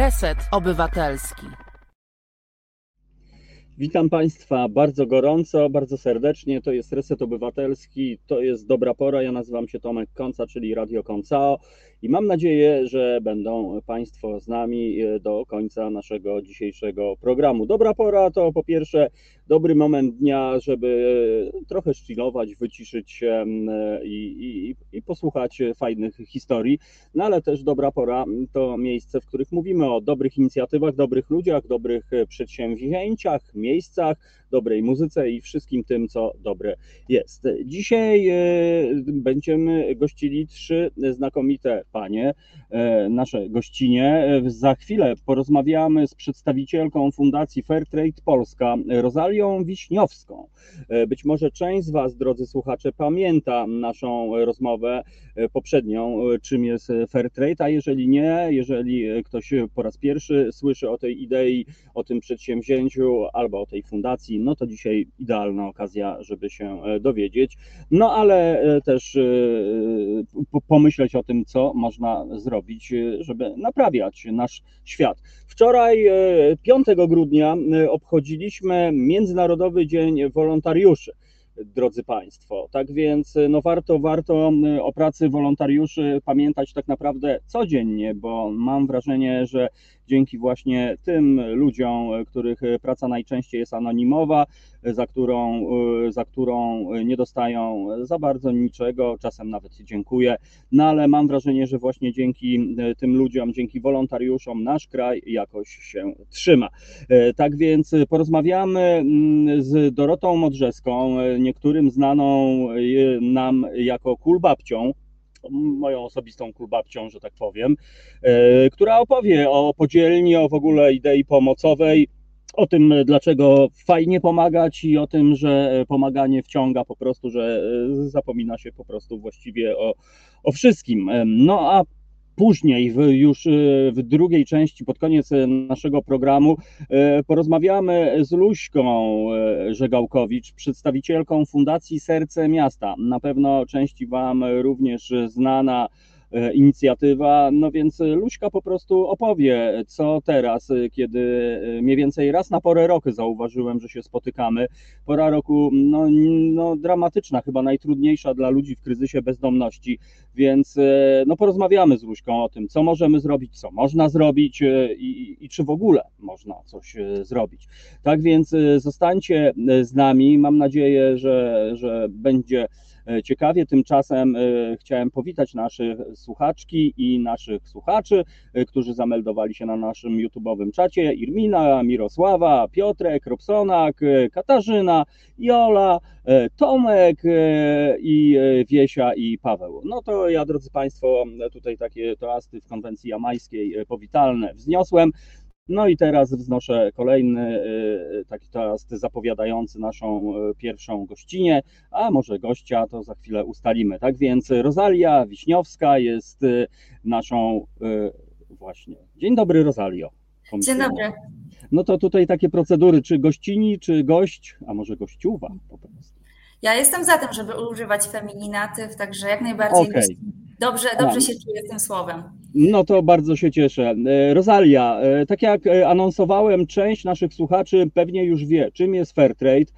Reset Obywatelski. Witam Państwa bardzo gorąco, bardzo serdecznie. To jest Reset Obywatelski, to jest dobra pora. Ja nazywam się Tomek Konca, czyli Radio Koncao i mam nadzieję, że będą Państwo z nami e, do końca naszego dzisiejszego programu. Dobra pora to po pierwsze dobry moment dnia, żeby e, trochę szczylować, wyciszyć się e, i, i, i posłuchać fajnych historii, no ale też dobra pora to miejsce, w których mówimy o dobrych inicjatywach, dobrych ludziach, dobrych przedsięwzięciach, miejscach, dobrej muzyce i wszystkim tym, co dobre jest. Dzisiaj e, będziemy gościli trzy znakomite panie, e, nasze gościnie. Za chwilę porozmawiamy z przedstawicielką Fundacji Fairtrade Polska, Rozalią Wiśniowską. E, być może część z Was, drodzy słuchacze, pamięta naszą rozmowę poprzednią, czym jest Fairtrade, a jeżeli nie, jeżeli ktoś po raz pierwszy słyszy o tej idei, o tym przedsięwzięciu albo o tej fundacji, no to dzisiaj idealna okazja, żeby się e, dowiedzieć. No ale e, też e, pomyśleć o tym, co można zrobić, żeby naprawiać nasz świat. Wczoraj, 5 grudnia, obchodziliśmy Międzynarodowy Dzień Wolontariuszy drodzy Państwo. Tak więc no warto, warto o pracy wolontariuszy pamiętać tak naprawdę codziennie, bo mam wrażenie, że dzięki właśnie tym ludziom, których praca najczęściej jest anonimowa, za którą, za którą nie dostają za bardzo niczego, czasem nawet dziękuję, no ale mam wrażenie, że właśnie dzięki tym ludziom, dzięki wolontariuszom nasz kraj jakoś się trzyma. Tak więc porozmawiamy mm, z Dorotą Modrzeską, niektórym znaną nam jako kulbabcią, moją osobistą klubabcią, że tak powiem, która opowie o podzielni, o w ogóle idei pomocowej, o tym, dlaczego fajnie pomagać i o tym, że pomaganie wciąga po prostu, że e, zapomina się po prostu właściwie o, o wszystkim. E, no a Później, w, już e, w drugiej części, pod koniec e, naszego programu, e, porozmawiamy z Luśką Żegałkowicz, przedstawicielką Fundacji Serce Miasta. Na pewno części Wam również znana E, inicjatywa. No więc Luśka po prostu opowie, co teraz, e, kiedy e, mniej więcej raz na porę roku zauważyłem, że się spotykamy. Pora roku no, no, dramatyczna, chyba najtrudniejsza dla ludzi w kryzysie bezdomności, więc no, porozmawiamy z Luśką o tym, co możemy zrobić, co można zrobić i, i czy w ogóle można coś zrobić. Tak więc zostańcie z nami. Mam nadzieję, że, że będzie E, ciekawie. Tymczasem e, chciałem powitać naszych słuchaczki i naszych słuchaczy, e, którzy zameldowali się na naszym YouTube'owym czacie. Irmina, Mirosława, Piotrek, Robsonak, Katarzyna, Jola, Tomek i Wiesia i Paweł. No to ja, drodzy Państwo, tutaj takie toasty w konwencji jamańskiej powitalne wzniosłem. No i teraz wznoszę kolejny y, taki toast zapowiadający naszą y, pierwszą gościnę, a może gościa to za chwilę ustalimy. Tak więc Rosalia Wiśniowska jest y, naszą właśnie. Dzień dobry Rosalio. Dzień dobry. No to tutaj takie procedury, czy gościni, czy gość, a może gościuwa po prostu. Ja jestem za tym, żeby używać femininatyw, także jak najbardziej okay. Dobrze, dobrze się czuję z tym słowem. No to bardzo się cieszę. E, Rosalia, e, tak jak e, anonsowałem, część naszych słuchaczy pewnie już wie, czym jest Fairtrade,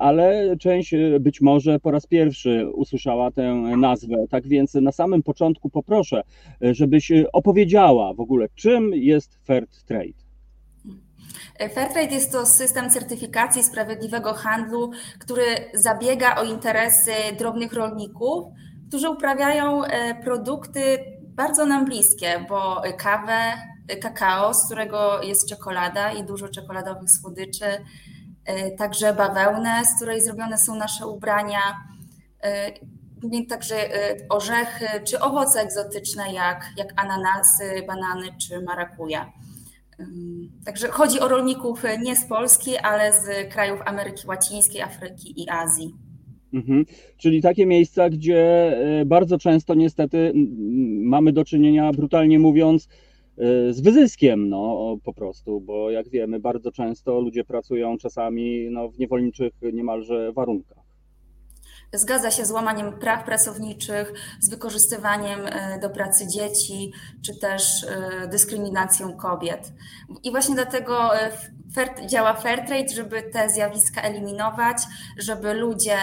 ale część być może po raz pierwszy usłyszała tę nazwę. Tak więc na samym początku poproszę, żebyś opowiedziała w ogóle, czym jest Fairtrade. Fairtrade jest to system certyfikacji sprawiedliwego handlu, który zabiega o interesy drobnych rolników, którzy uprawiają produkty bardzo nam bliskie, bo kawę, kakao, z którego jest czekolada i dużo czekoladowych słodyczy, e, także bawełnę, z której zrobione są nasze ubrania, e, także e, orzechy czy owoce egzotyczne jak, jak ananasy, banany czy marakuja. Także chodzi o rolników nie z Polski, ale z krajów Ameryki Łacińskiej, Afryki i Azji. Mhm. Czyli takie miejsca, gdzie e, bardzo często niestety mamy do czynienia, brutalnie mówiąc, e, z wyzyskiem, no po prostu, bo jak wiemy, bardzo często ludzie pracują czasami no, w niewolniczych niemalże warunkach. zgadza się z łamaniem praw pracowniczych, z wykorzystywaniem do pracy dzieci, czy też dyskryminacją kobiet. I właśnie dlatego fair, działa Fairtrade, żeby te zjawiska eliminować, żeby ludzie,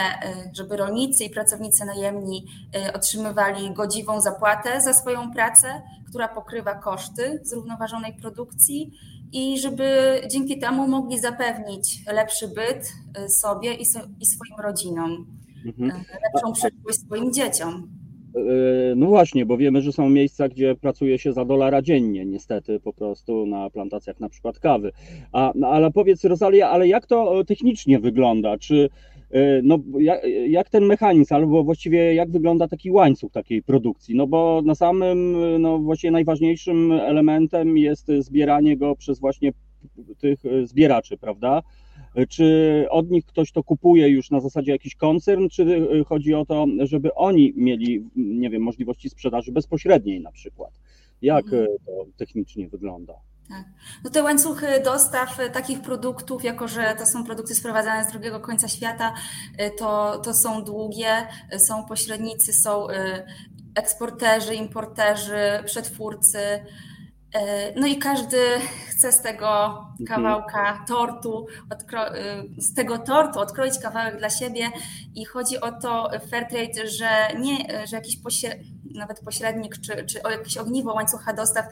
żeby rolnicy i pracownicy najemni otrzymywali godziwą zapłatę za swoją pracę, która pokrywa koszty zrównoważonej produkcji i żeby dzięki temu mogli zapewnić lepszy byt y, sobie i, swoim rodzinom, mhm. Y, lepszą przyszłość swoim dzieciom. Y, no właśnie, bo wiemy, że są miejsca, gdzie pracuje się za dolara dziennie, niestety, po prostu na plantacjach na przykład kawy. A, no, ale powiedz, Rosalia, ale jak to technicznie wygląda? Czy E, no, jak, jak, ten mechanizm, albo właściwie jak wygląda taki łańcuch takiej produkcji? No bo na samym, no właściwie najważniejszym elementem jest zbieranie go przez właśnie tych zbieraczy, prawda? Czy od nich ktoś to kupuje już na zasadzie jakiś koncern, czy chodzi o to, żeby oni mieli, nie wiem, możliwości sprzedaży bezpośredniej na przykład? Jak mhm. to technicznie wygląda? Tak. No te łańcuchy dostaw e, takich produktów, jako że to są produkty sprowadzane z drugiego końca świata, e, to, to są długie, e, są pośrednicy, są eksporterzy, importerzy, przetwórcy. No i każdy chce z tego mhm. kawałka tortu, z tego tortu odkroić kawałek dla siebie i chodzi o to Fairtrade, że nie, że jakiś nawet pośrednik czy, czy o jakieś ogniwo łańcucha dostaw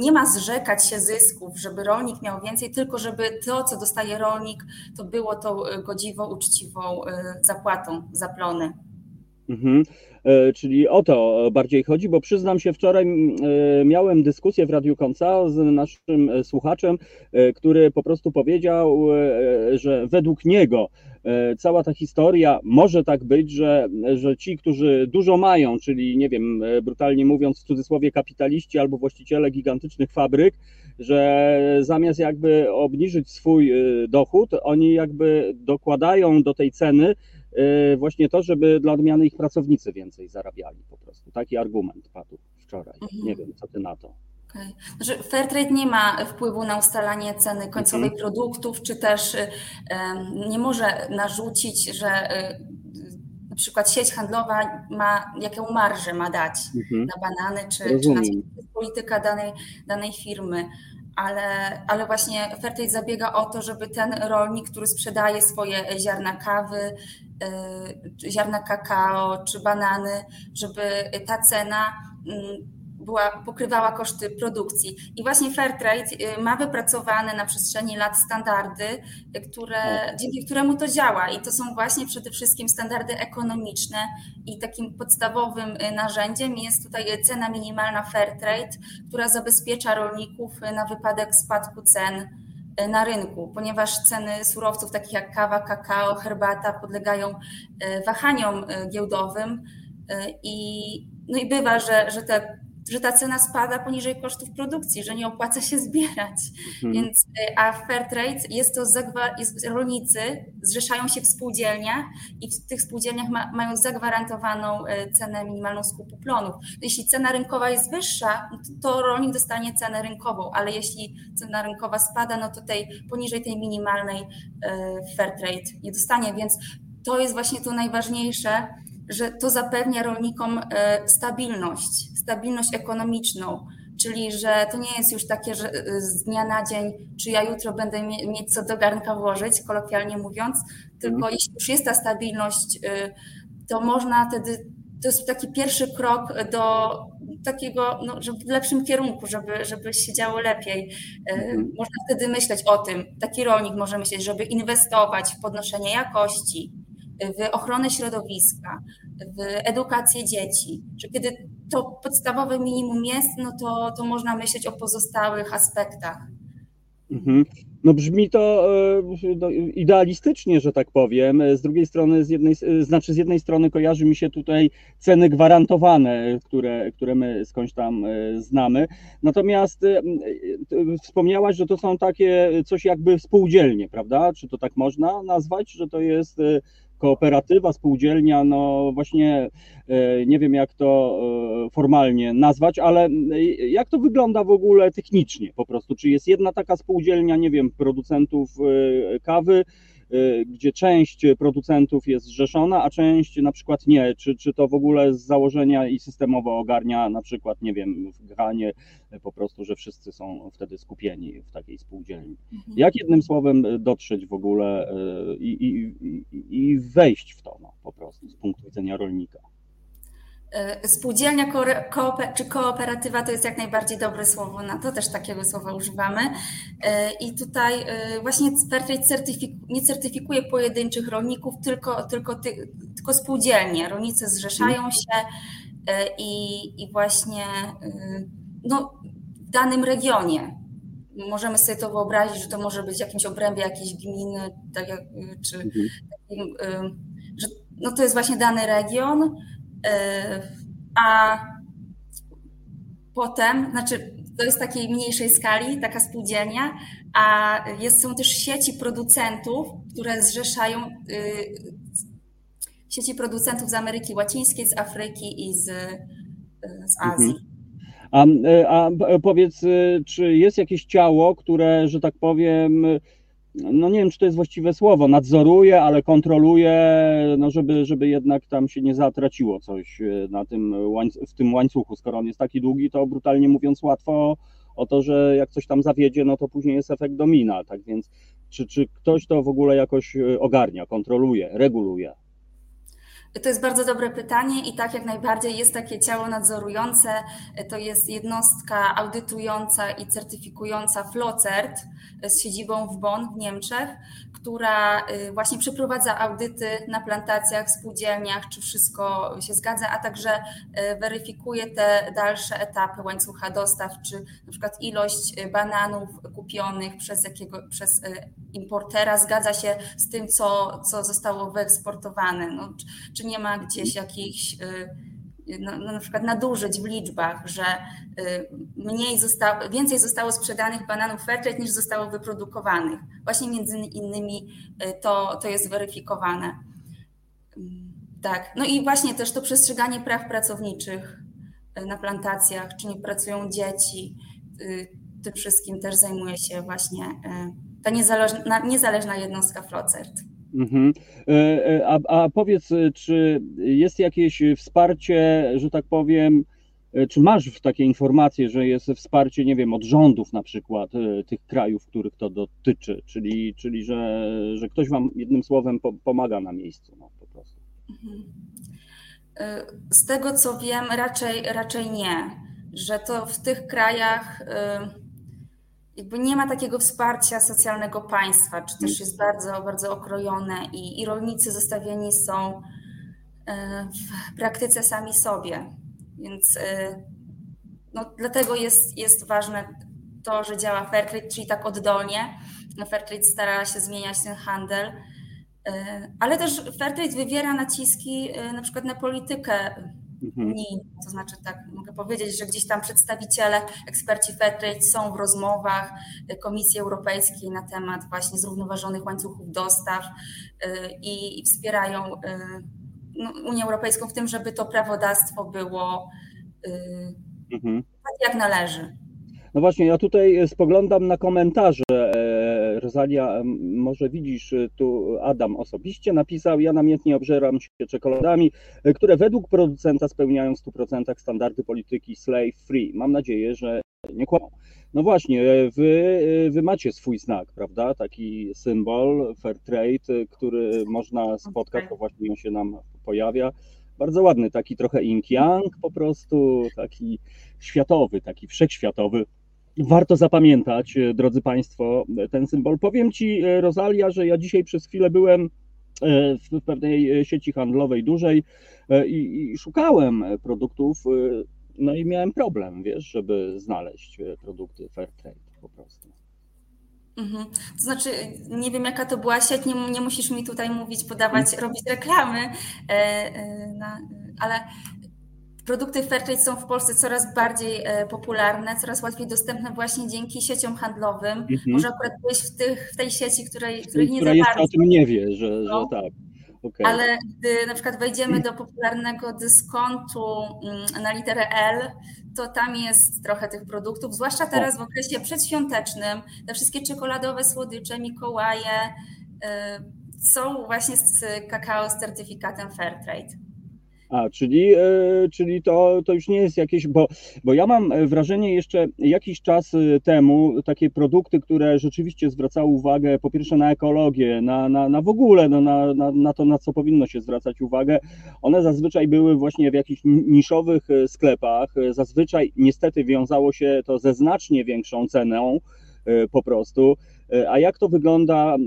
nie ma zrzekać się zysków, żeby rolnik miał więcej, tylko żeby to, co dostaje rolnik, to było tą godziwą, uczciwą y, zapłatą za plony. Mhm. E, czyli o to bardziej chodzi, bo przyznam się, wczoraj e, miałem dyskusję w Radiu Konca z naszym e, słuchaczem, który po prostu powiedział, że według niego cała ta historia może tak być, że, że ci, którzy dużo mają, czyli nie wiem, brutalnie mówiąc w cudzysłowie kapitaliści albo właściciele gigantycznych fabryk, że zamiast jakby obniżyć swój dochód, oni jakby dokładają do tej ceny właśnie to, żeby dla odmiany ich pracownicy więcej zarabiali po prostu. Taki argument padł wczoraj. Mhm. Nie wiem, co ty na to. Okay. Znaczy Fairtrade nie ma wpływu na ustalanie ceny końcowej mhm. produktów, czy też um, nie może narzucić, że um, na przykład sieć handlowa ma, jaką marżę ma dać mhm. na banany, czy, czy na polityka danej, danej firmy ale, ale właśnie Fairtrade zabiega o to, żeby ten rolnik, który sprzedaje swoje ziarna kawy, y, ziarna kakao czy banany, żeby ta cena mm, była, pokrywała koszty produkcji. I właśnie Fairtrade y, ma wypracowane na przestrzeni lat standardy, y, które, tak. dzięki któremu to działa. I to są właśnie przede wszystkim standardy ekonomiczne i takim podstawowym y, narzędziem jest tutaj cena minimalna Fairtrade, która zabezpiecza rolników na wypadek spadku cen na rynku, ponieważ ceny surowców takich jak kawa, kakao, herbata podlegają wahaniom giełdowym i, no i bywa, że, że te że ta cena spada poniżej kosztów produkcji, że nie opłaca się zbierać. Mhm. Więc, y, a Fairtrade jest to, jest, rolnicy zrzeszają się w spółdzielniach i w tych spółdzielniach ma, mają zagwarantowaną y, cenę minimalną skupu plonów. Jeśli cena rynkowa jest wyższa, to, to rolnik dostanie cenę rynkową, ale jeśli cena rynkowa spada, no to tej, poniżej tej minimalnej y, Fairtrade nie dostanie, więc to jest właśnie to najważniejsze, że to zapewnia rolnikom stabilność stabilność ekonomiczną, czyli że to nie jest już takie, że y, z dnia na dzień, czy ja jutro będę mieć co do garnka włożyć, kolokwialnie mówiąc, tylko mhm. jeśli już jest ta stabilność, y, to można wtedy, to jest taki pierwszy krok do takiego, no, żeby w lepszym kierunku, żeby, żeby się działo lepiej. Mhm. Można wtedy myśleć o tym, taki rolnik może myśleć, żeby inwestować w podnoszenie jakości, w ochronę środowiska, w edukację dzieci, że kiedy to podstawowe minimum jest, no to, to można myśleć o pozostałych aspektach. Mhm. No brzmi to e, idealistycznie, że tak powiem. Z drugiej strony, z jednej, znaczy z jednej strony kojarzy mi się tutaj ceny gwarantowane, które, które my skądś tam e, znamy. Natomiast e, wspomniałaś, że to są takie coś jakby spółdzielnie, prawda? Czy to tak można nazwać, że to jest kooperatywa, spółdzielnia, no właśnie e, nie wiem jak to e, formalnie nazwać, ale e, jak to wygląda w ogóle technicznie po prostu? Czy jest jedna taka spółdzielnia, nie wiem, producentów kawy, gdzie część producentów jest zrzeszona, a część na przykład nie? Czy, czy to w ogóle z założenia i systemowo ogarnia na przykład, nie wiem, w granie po prostu, że wszyscy są wtedy skupieni w takiej spółdzielni? Mhm. Jak jednym słowem dotrzeć w ogóle i, i, i, i wejść w to no, po prostu z punktu widzenia rolnika? E, spółdzielnia czy kooperatywa to jest jak najbardziej dobre słowo na to, też takiego słowa używamy. E, I tutaj e, właśnie Fairtrade certyfiku, nie certyfikuje pojedynczych rolników, tylko, tylko, tylko spółdzielnie. Rolnicy zrzeszają mhm. się i, i właśnie no, w danym regionie. Możemy sobie to wyobrazić, że to może być w jakimś obrębie jakiejś gminy, tak jak, czy mhm. takim, że no to jest właśnie dany region a potem, znaczy to jest takiej mniejszej skali, taka spółdzielnia, a jest, są też sieci producentów, które zrzeszają y, sieci producentów z Ameryki Łacińskiej, z Afryki i z, y, z Azji. Mhm. A, a powiedz, y, czy jest jakieś ciało, które, że tak powiem, no nie wiem, czy to jest właściwe słowo, nadzoruje, ale kontroluje, no żeby, żeby jednak tam się nie zatraciło coś e, na tym w tym łańcuchu. Skoro on jest taki długi, to brutalnie mówiąc łatwo o to, że jak coś tam zawiedzie, no to później jest efekt domina. Tak więc, czy, czy ktoś to w ogóle jakoś e, ogarnia, kontroluje, reguluje? To jest bardzo dobre pytanie i tak jak najbardziej jest takie ciało nadzorujące, to jest jednostka audytująca i certyfikująca Flocert z siedzibą w Bonn w Niemczech, która y, właśnie przeprowadza audyty na plantacjach, spółdzielniach, czy wszystko się zgadza, a także y, weryfikuje te dalsze etapy łańcucha dostaw, czy na przykład ilość y, bananów kupionych przez, jakiego, przez importera zgadza się z tym, co, co zostało wyeksportowane. No, czy, nie ma gdzieś jakichś no, no, na przykład nadużyć w liczbach, że y, mniej zostało, więcej zostało sprzedanych bananów Fairtrade niż zostało wyprodukowanych. Właśnie między innymi y, to, to jest weryfikowane. Tak, no i właśnie też to przestrzeganie praw pracowniczych y, na plantacjach, czy nie pracują dzieci, tym wszystkim też zajmuje się właśnie ta niezależna, niezależna jednostka Flocert. Mhm. E, e, a, a powiedz, e, czy jest jakieś wsparcie, że tak powiem, czy masz takie informacje, że jest wsparcie, nie wiem, od rządów na przykład tych krajów, których to dotyczy, czyli, czyli że, że ktoś wam jednym słowem pomaga na miejscu no, po prostu? Mhm. Z tego co wiem, raczej, raczej nie, że to w tych krajach jakby nie ma takiego wsparcia socjalnego państwa, czy też jest bardzo, bardzo okrojone i, i rolnicy zostawieni są e, w praktyce sami sobie. Więc e, no, dlatego jest, jest ważne to, że działa Fairtrade, czyli tak oddolnie. Fairtrade stara się zmieniać ten handel, e, ale też Fairtrade wywiera naciski na przykład na politykę Mhm. To znaczy, tak mogę powiedzieć, że gdzieś tam przedstawiciele, eksperci Fairtrade są w rozmowach Komisji Europejskiej na temat właśnie zrównoważonych łańcuchów dostaw y, i, wspierają y, no, Unię Europejską w tym, żeby to prawodawstwo było y, mhm. tak jak należy. No właśnie, ja tutaj spoglądam na komentarze. E, Rosalia, może widzisz, e, tu Adam osobiście napisał, ja namiętnie obżeram się czekoladami, e, które według producenta spełniają w 100% standardy polityki slave free. Mam nadzieję, że nie kłamą. No właśnie, wy, wy macie swój znak, prawda? Taki symbol fair trade, który można spotkać, to właśnie on się nam pojawia. Bardzo ładny, taki trochę ink yang po prostu, taki światowy, taki wszechświatowy warto zapamiętać, e, drodzy Państwo, ten symbol. Powiem Ci, e, Rosalia, że ja dzisiaj przez chwilę byłem e, w pewnej sieci handlowej dużej i, i szukałem produktów, no i miałem problem, wiesz, żeby znaleźć produkty fair trade po prostu. Mhm. To znaczy, nie wiem jaka to była sieć, nie, nie musisz mi tutaj mówić, podawać, mhm. robić reklamy, ale Produkty Fairtrade są w Polsce coraz bardziej e, popularne, coraz łatwiej dostępne właśnie dzięki sieciom handlowym. Mhm. Może akurat byłeś w, tych, w tej sieci, której, której nie Która jeszcze o tym nie wie, że, no. że tak. Okay. Ale gdy na przykład wejdziemy do popularnego dyskontu mm, na literę L, to tam jest trochę tych produktów, zwłaszcza teraz w okresie przedświątecznym. Te wszystkie czekoladowe słodycze, Mikołaje, e, są właśnie z kakao z certyfikatem Fairtrade. A, czyli, e, czyli to, to już nie jest jakieś, bo, bo ja mam wrażenie jeszcze jakiś czas e, temu takie produkty, które rzeczywiście zwracały uwagę po pierwsze na ekologię, na, na, na w ogóle no, na, na, na to, na co powinno się zwracać uwagę, one zazwyczaj były właśnie w jakichś niszowych e, sklepach, zazwyczaj niestety wiązało się to ze znacznie większą ceną po prostu. E, a jak to wygląda e,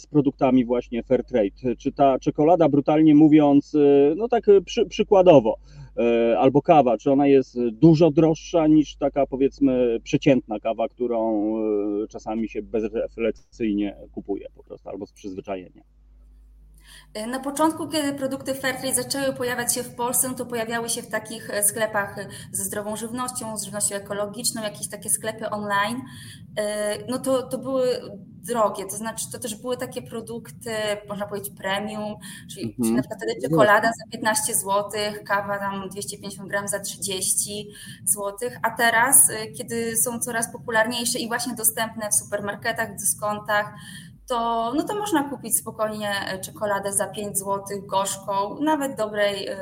z produktami właśnie Fairtrade? Czy ta czekolada, brutalnie mówiąc, e, no tak przy, przykładowo, albo kawa, czy ona jest dużo droższa niż taka powiedzmy przeciętna kawa, którą czasami się bezrefleksyjnie kupuje po prostu, albo z przyzwyczajenia? E, na początku, kiedy produkty Fairtrade zaczęły pojawiać się w Polsce, to pojawiały się w takich e, sklepach e, ze zdrową żywnością, z żywnością ekologiczną, jakieś takie sklepy online. No to, to były drogie, to znaczy to też były takie produkty, można powiedzieć premium, czyli, mhm. czyli na przykład wtedy czekolada za 15 zł, kawa tam 250 gram za 30 zł, a teraz, kiedy są coraz popularniejsze i właśnie dostępne w supermarketach, w dyskontach, to, no to można kupić spokojnie e, czekoladę za 5 zł, gorzką, nawet dobrej y,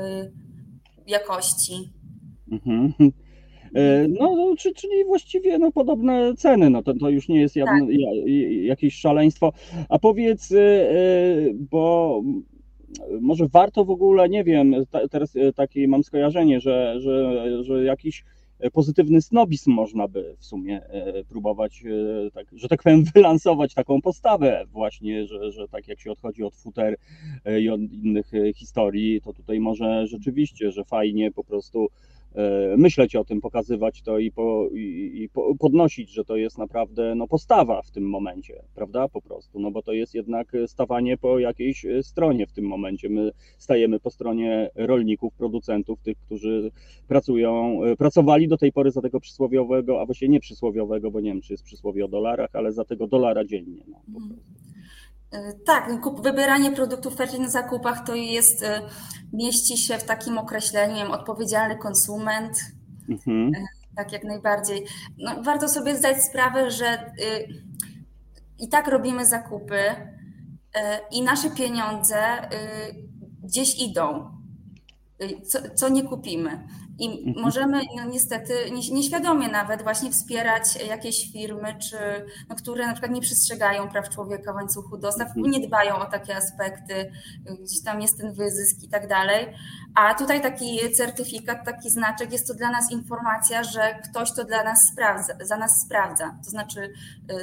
jakości. Mhm. E, no, no czyli właściwie no, podobne ceny, no to, to już nie jest tak. jakieś szaleństwo. A powiedz, bo może warto w ogóle, nie wiem, teraz takie mam skojarzenie, że, że, że jakiś pozytywny snobizm można by w sumie e, próbować, e, tak, że tak powiem, wylansować taką postawę właśnie, że, że tak jak się odchodzi od futer i od innych historii, to tutaj może rzeczywiście, że fajnie po prostu E, myśleć o tym, pokazywać to i, po, i, i po, podnosić, że to jest naprawdę no, postawa w tym momencie, prawda? Po prostu, no bo to jest jednak stawanie po jakiejś stronie w tym momencie. My stajemy po stronie rolników, producentów, tych, którzy pracują, e, pracowali do tej pory za tego przysłowiowego, a właściwie nie przysłowiowego, bo nie wiem, czy jest przysłowie o dolarach, ale za tego dolara dziennie. No, po mhm. prostu. E, tak, wybieranie produktów fair na zakupach to jest, e, mieści się w takim określeniu, odpowiedzialny konsument. Mhm. E, tak, jak najbardziej. No, warto sobie zdać sprawę, że i tak robimy zakupy i nasze pieniądze gdzieś idą, co, co nie kupimy. I możemy no, niestety nieświadomie nawet właśnie wspierać jakieś firmy, czy, no, które na przykład nie przestrzegają praw człowieka w łańcuchu dostaw, mhm. nie dbają o takie aspekty, gdzieś tam jest ten wyzysk i tak dalej. A tutaj taki certyfikat, taki znaczek jest to dla nas informacja, że ktoś to dla nas sprawdza, za nas sprawdza. To znaczy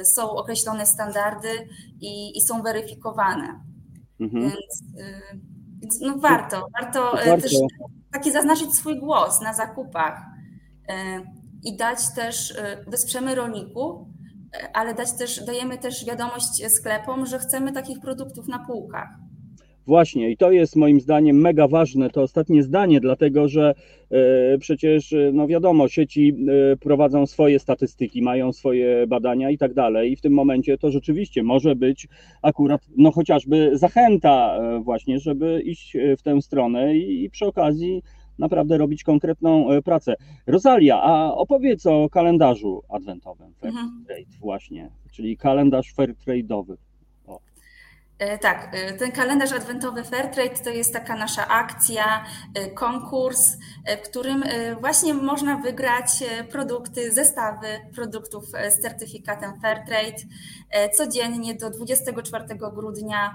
y, są określone standardy i, i są weryfikowane. Mhm. Więc, y, no warto, warto, y, warto. też taki zaznaczyć swój głos na zakupach e, i dać też, e, wesprzemy rolników, e, ale dać też, dajemy też wiadomość sklepom, że chcemy takich produktów na półkach. Właśnie, i to jest moim zdaniem mega ważne, to ostatnie zdanie, dlatego że przecież, no wiadomo, sieci prowadzą swoje statystyki, mają swoje badania i tak dalej, i w tym momencie to rzeczywiście może być akurat, no chociażby zachęta, właśnie, żeby iść w tę stronę i, i przy okazji naprawdę robić konkretną e, pracę. Rosalia, a opowiedz o kalendarzu adwentowym Fairtrade mhm. właśnie, czyli kalendarz Fairtrade'owy. E, tak, e, ten kalendarz adwentowy Fairtrade to jest taka nasza akcja, konkurs, w którym właśnie można wygrać produkty, zestawy produktów z certyfikatem Fairtrade codziennie do 24 grudnia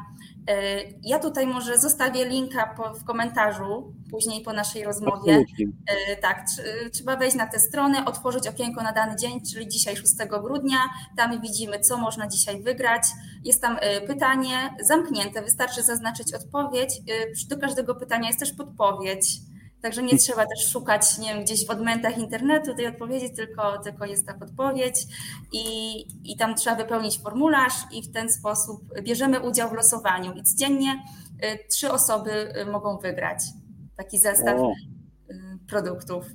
E, ja tutaj może zostawię linka po, w komentarzu później po naszej rozmowie. Absolutnie. Tak, trzeba wejść na tę stronę, otworzyć okienko na dany dzień, czyli dzisiaj 6 grudnia. Tam widzimy, co można dzisiaj wygrać. Jest tam e, pytanie zamknięte, wystarczy zaznaczyć odpowiedź. Do każdego pytania jest też podpowiedź. Także nie trzeba też szukać nie wiem, gdzieś w odmętach internetu tej odpowiedzi, tylko, tylko jest ta podpowiedź i, i tam trzeba wypełnić formularz i w ten sposób bierzemy udział w losowaniu. I codziennie y, trzy osoby y, mogą wygrać taki zestaw o. Y, produktów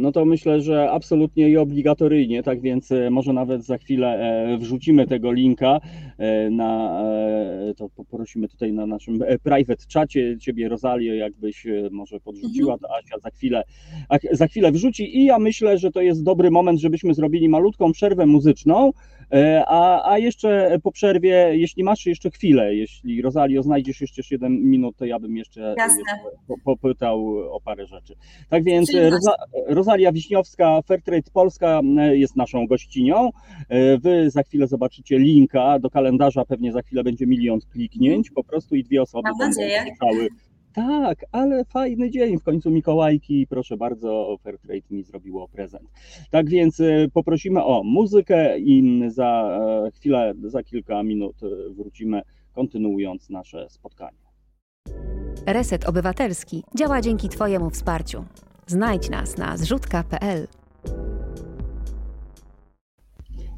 no to myślę, że absolutnie i obligatoryjnie, tak więc może nawet za chwilę e, wrzucimy tego linka na, to poprosimy tutaj na naszym private czacie Ciebie Rozalię, jakbyś może podrzuciła, to Asia za chwilę, za chwilę wrzuci i ja myślę, że to jest dobry moment, żebyśmy zrobili malutką przerwę muzyczną, E, a, a jeszcze po przerwie, jeśli masz jeszcze chwilę, jeśli Rosalio znajdziesz jeszcze 7 minut, to ja bym jeszcze, jeszcze popytał o parę rzeczy. Tak więc. Roza, Rosalia Wiśniowska, Fairtrade Polska e, jest naszą gościnią. E, Wy za chwilę zobaczycie linka do kalendarza, pewnie za chwilę będzie milion kliknięć po prostu i dwie osoby Mam będą słyszały. Tak, ale fajny dzień, w końcu Mikołajki, proszę bardzo, Fairtrade mi zrobiło prezent. Tak więc e, poprosimy o muzykę i za e, chwilę, za kilka minut e, wrócimy, kontynuując nasze spotkanie. Reset Obywatelski działa dzięki Twojemu wsparciu. Znajdź nas na zrzutka.pl.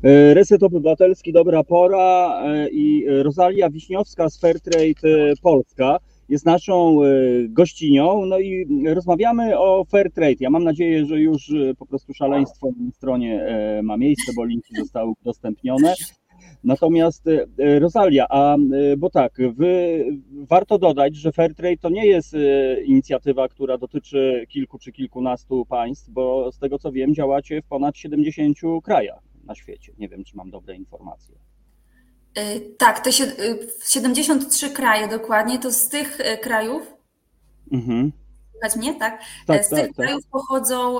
E, Reset Obywatelski, dobra pora e, i Rosalia Wiśniowska z Fairtrade e, Polska jest naszą gościnią, no i rozmawiamy o Fairtrade. Ja mam nadzieję, że już po prostu szaleństwo na stronie ma miejsce, bo linki zostały udostępnione. Natomiast Rosalia, a bo tak, wy, warto dodać, że Fairtrade to nie jest inicjatywa, która dotyczy kilku czy kilkunastu państw, bo z tego co wiem, działacie w ponad 70 krajach na świecie. Nie wiem, czy mam dobre informacje. Y, Tak, te sie- y, 73 kraje dokładnie, to z tych y, krajów, Mhm. słychać mnie, tak? Tak, z tak, tych tak. krajów pochodzą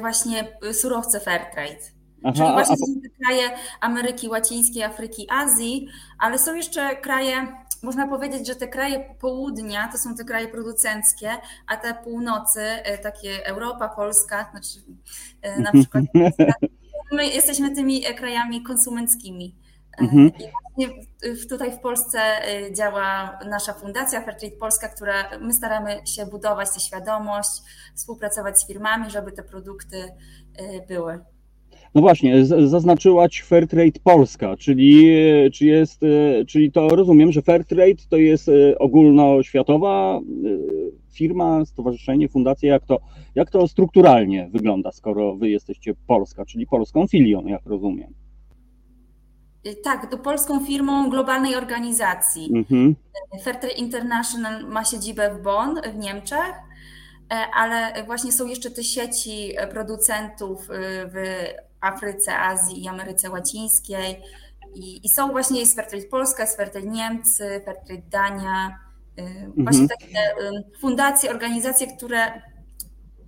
właśnie surowce Fairtrade. Czyli Aha, a, właśnie a, są te kraje Ameryki Łacińskiej, Afryki, Azji, ale są jeszcze kraje, można powiedzieć, że te kraje południa to są te kraje producenckie, a te północy, takie Europa, Polska, znaczy na przykład Polska, my jesteśmy tymi y, krajami konsumenckimi. Y, Mhm. I tutaj w Polsce y, działa nasza fundacja Fairtrade Polska, która my staramy się budować tę świadomość, współpracować z firmami, żeby te produkty były. no właśnie, zaznaczyłaś Fairtrade Polska, czyli, e, czy jest, e, czyli to rozumiem, że Fairtrade to jest e, ogólnoświatowa e, firma, stowarzyszenie, fundacja, jak to, jak to strukturalnie wygląda, skoro wy jesteście Polska, czyli polską filią, jak rozumiem. Y, Tak, to polską firmą globalnej organizacji. Mhm. Fairtrade International ma siedzibę w Bonn w Niemczech, e, ale właśnie są jeszcze te sieci producentów y, w Afryce, Azji i Ameryce Łacińskiej. I, i są właśnie jest Fairtrade Polska, jest Fairtrade Niemcy, Fairtrade Dania. Y, Właśnie takie y, fundacje, organizacje, które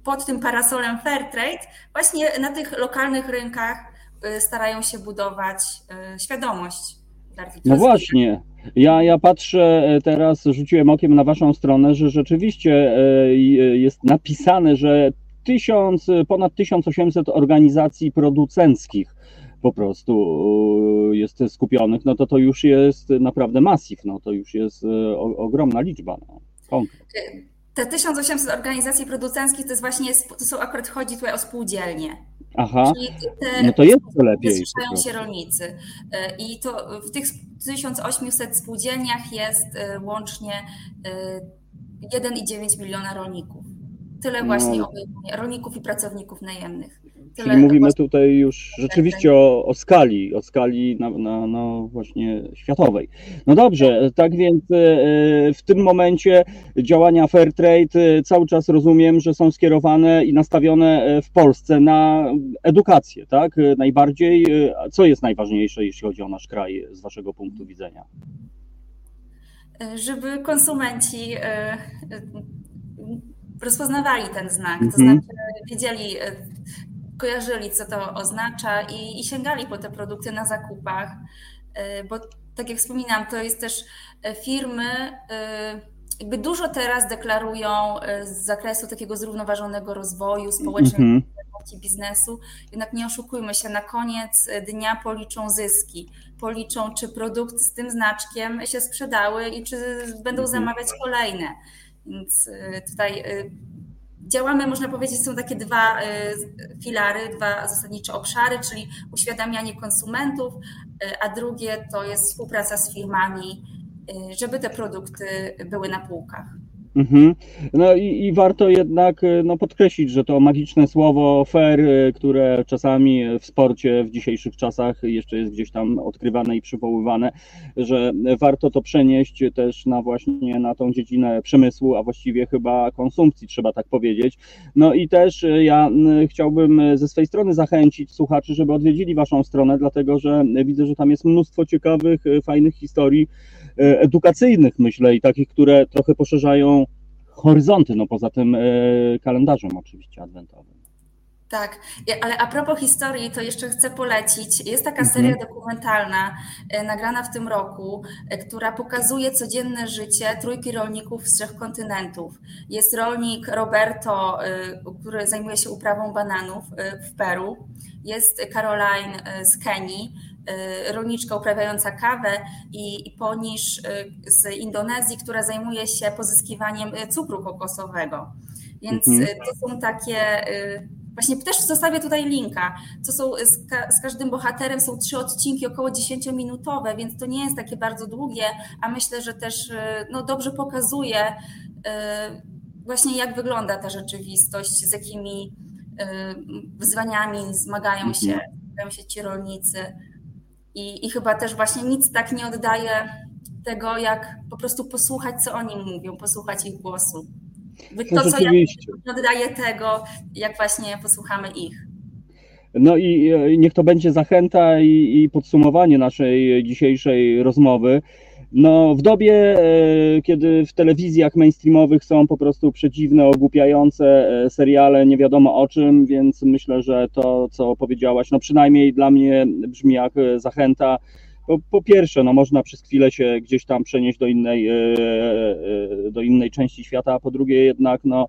pod tym parasolem Fairtrade właśnie na tych lokalnych rynkach y, starają się budować y, świadomość. No właśnie. Ja, ja patrzę e, teraz, rzuciłem okiem na waszą stronę, że rzeczywiście e, e, jest napisane, że tysiąc, ponad 1800 organizacji producenckich po prostu e, jest skupionych, no to to już jest naprawdę masyw, no to już jest e, o, ogromna liczba. No. Konkret. Te 1800 organizacji producenckich to jest właśnie, to są akurat chodzi tutaj o spółdzielnie. Aha, te, no to jest to lepiej. prostu. się rolnicy. Y, I to w tych 1800 spółdzielniach jest łącznie y, 1,9 miliona rolników. Tyle No. właśnie obejmuje rolników i pracowników najemnych. Tyle Czyli mówimy właśnie- tutaj już rzeczywiście o, o skali, o skali na, na, no właśnie światowej. No dobrze, tak więc e, w tym momencie działania Fairtrade e, cały czas rozumiem, że są skierowane i nastawione e, w Polsce na edukację, tak? Najbardziej, a co jest najważniejsze, jeśli chodzi o nasz kraj z waszego punktu widzenia? żeby konsumenci rozpoznawali ten znak, to Mhm. znaczy wiedzieli, kojarzyli, co to oznacza i, i sięgali po te produkty na zakupach, y, bo tak jak wspominam, to jest też y, firmy, y, jakby dużo teraz deklarują y, z zakresu takiego zrównoważonego rozwoju społecznego Mhm. działalności biznesu. Jednak nie oszukujmy się, na koniec dnia policzą zyski, policzą, czy produkty z tym znaczkiem się sprzedały i czy będą Mhm. zamawiać kolejne. Więc tutaj działamy, można powiedzieć, są takie dwa y, filary, dwa zasadnicze obszary, czyli uświadamianie konsumentów, y, a drugie to jest współpraca z firmami, y, żeby te produkty były na półkach. Mhm. No i, i, warto jednak e, no, podkreślić, że to magiczne słowo fair, e, które czasami w sporcie w dzisiejszych czasach jeszcze jest gdzieś tam odkrywane i przywoływane, że warto to przenieść też na właśnie na tą dziedzinę przemysłu, a właściwie chyba konsumpcji, trzeba tak powiedzieć. No i też e, ja chciałbym ze swojej strony zachęcić słuchaczy, żeby odwiedzili Waszą stronę, dlatego że widzę, że tam jest mnóstwo ciekawych, fajnych historii edukacyjnych, myślę, i takich, które trochę poszerzają horyzonty, no poza tym e, kalendarzem oczywiście adwentowym. Tak, ale a propos historii, to jeszcze chcę polecić. Jest taka mhm. seria dokumentalna e, nagrana w tym roku, e, która pokazuje codzienne życie trójki rolników z trzech kontynentów. Jest rolnik Roberto, który zajmuje się uprawą bananów w Peru. Jest Caroline z Kenii, rolniczka uprawiająca kawę i, i Ponisz y, z Indonezji, która zajmuje się pozyskiwaniem y, cukru kokosowego. Więc mhm. to są takie. Właśnie też zostawię tutaj linka. Co są z, ka z, każdym bohaterem są trzy odcinki około 10-minutowe, więc to nie jest takie bardzo długie, a myślę, że też no, dobrze pokazuje właśnie jak wygląda ta rzeczywistość, z jakimi wyzwaniami zmagają się, mhm. zmagają się ci rolnicy. I, I chyba też właśnie nic tak nie oddaje tego, jak po prostu posłuchać, co oni mówią, posłuchać ich głosu. To, co ja oddaje tego, jak właśnie posłuchamy ich. No i niech to będzie zachęta i, i podsumowanie naszej dzisiejszej rozmowy. No, w dobie, e, kiedy w telewizjach mainstreamowych są po prostu przedziwne, ogłupiające e, seriale, nie wiadomo o czym, więc myślę, że to, co powiedziałaś, no przynajmniej dla mnie brzmi jak e, zachęta. Po, po pierwsze, no można przez chwilę się gdzieś tam przenieść do innej, do innej części świata, a po drugie jednak, no,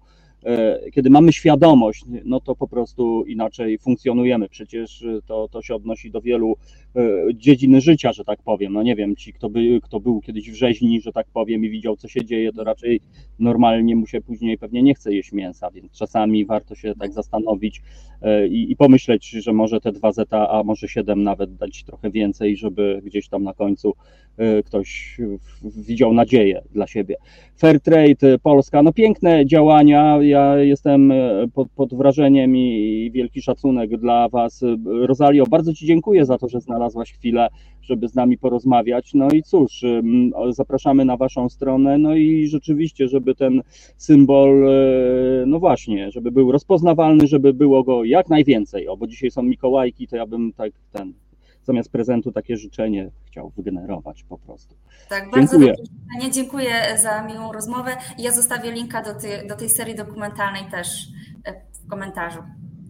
kiedy mamy świadomość, no to po prostu inaczej funkcjonujemy. Przecież to, to się odnosi do wielu e, dziedzin życia, że tak powiem. No nie wiem, ci, kto, by, kto był kiedyś w rzeźni, że tak powiem, i widział, co się dzieje, to raczej normalnie mu się później pewnie nie chce jeść mięsa, więc czasami warto się tak zastanowić e, i, i pomyśleć, że może te dwa zeta, a może siedem nawet dać trochę więcej, żeby gdzieś tam na końcu ktoś widział nadzieję dla siebie. Fair Trade Polska, no piękne działania ja jestem e, pod, pod wrażeniem i, wielki szacunek dla Was. Rosalio, bardzo Ci dziękuję za to, że znalazłaś chwilę, żeby z nami porozmawiać. No i cóż, zapraszamy na Waszą stronę, no i rzeczywiście, żeby ten symbol, no właśnie, żeby był rozpoznawalny, żeby było go jak najwięcej. O, bo dzisiaj są Mikołajki, to ja bym tak ten zamiast prezentu takie życzenie chciał wygenerować po prostu. Tak, bardzo dziękuję. Dziękuję za miłą rozmowę. Ja zostawię linka do, tej, do tej serii dokumentalnej też e, w komentarzu.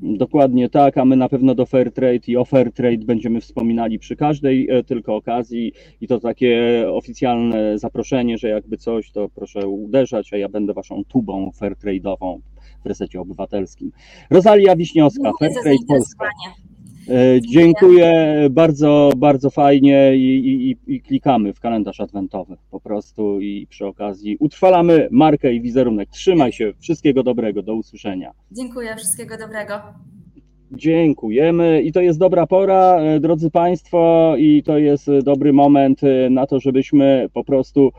Dokładnie tak, a my na pewno do Fairtrade i o Fairtrade będziemy wspominali przy każdej e, tylko okazji i to takie oficjalne zaproszenie, że jakby coś, to proszę uderzać, a ja będę waszą tubą Fairtrade'ową w resecie obywatelskim. Rosalia Wiśniowska, Fairtrade Polska. E, dziękuję, bardzo, bardzo fajnie i, i, i, klikamy w kalendarz adwentowy po prostu i przy okazji utrwalamy markę i wizerunek. Trzymaj się, wszystkiego dobrego, do usłyszenia. Dziękuję, wszystkiego dobrego. Dziękujemy i to jest dobra pora, e, drodzy Państwo, i to jest dobry moment e, na to, żebyśmy po prostu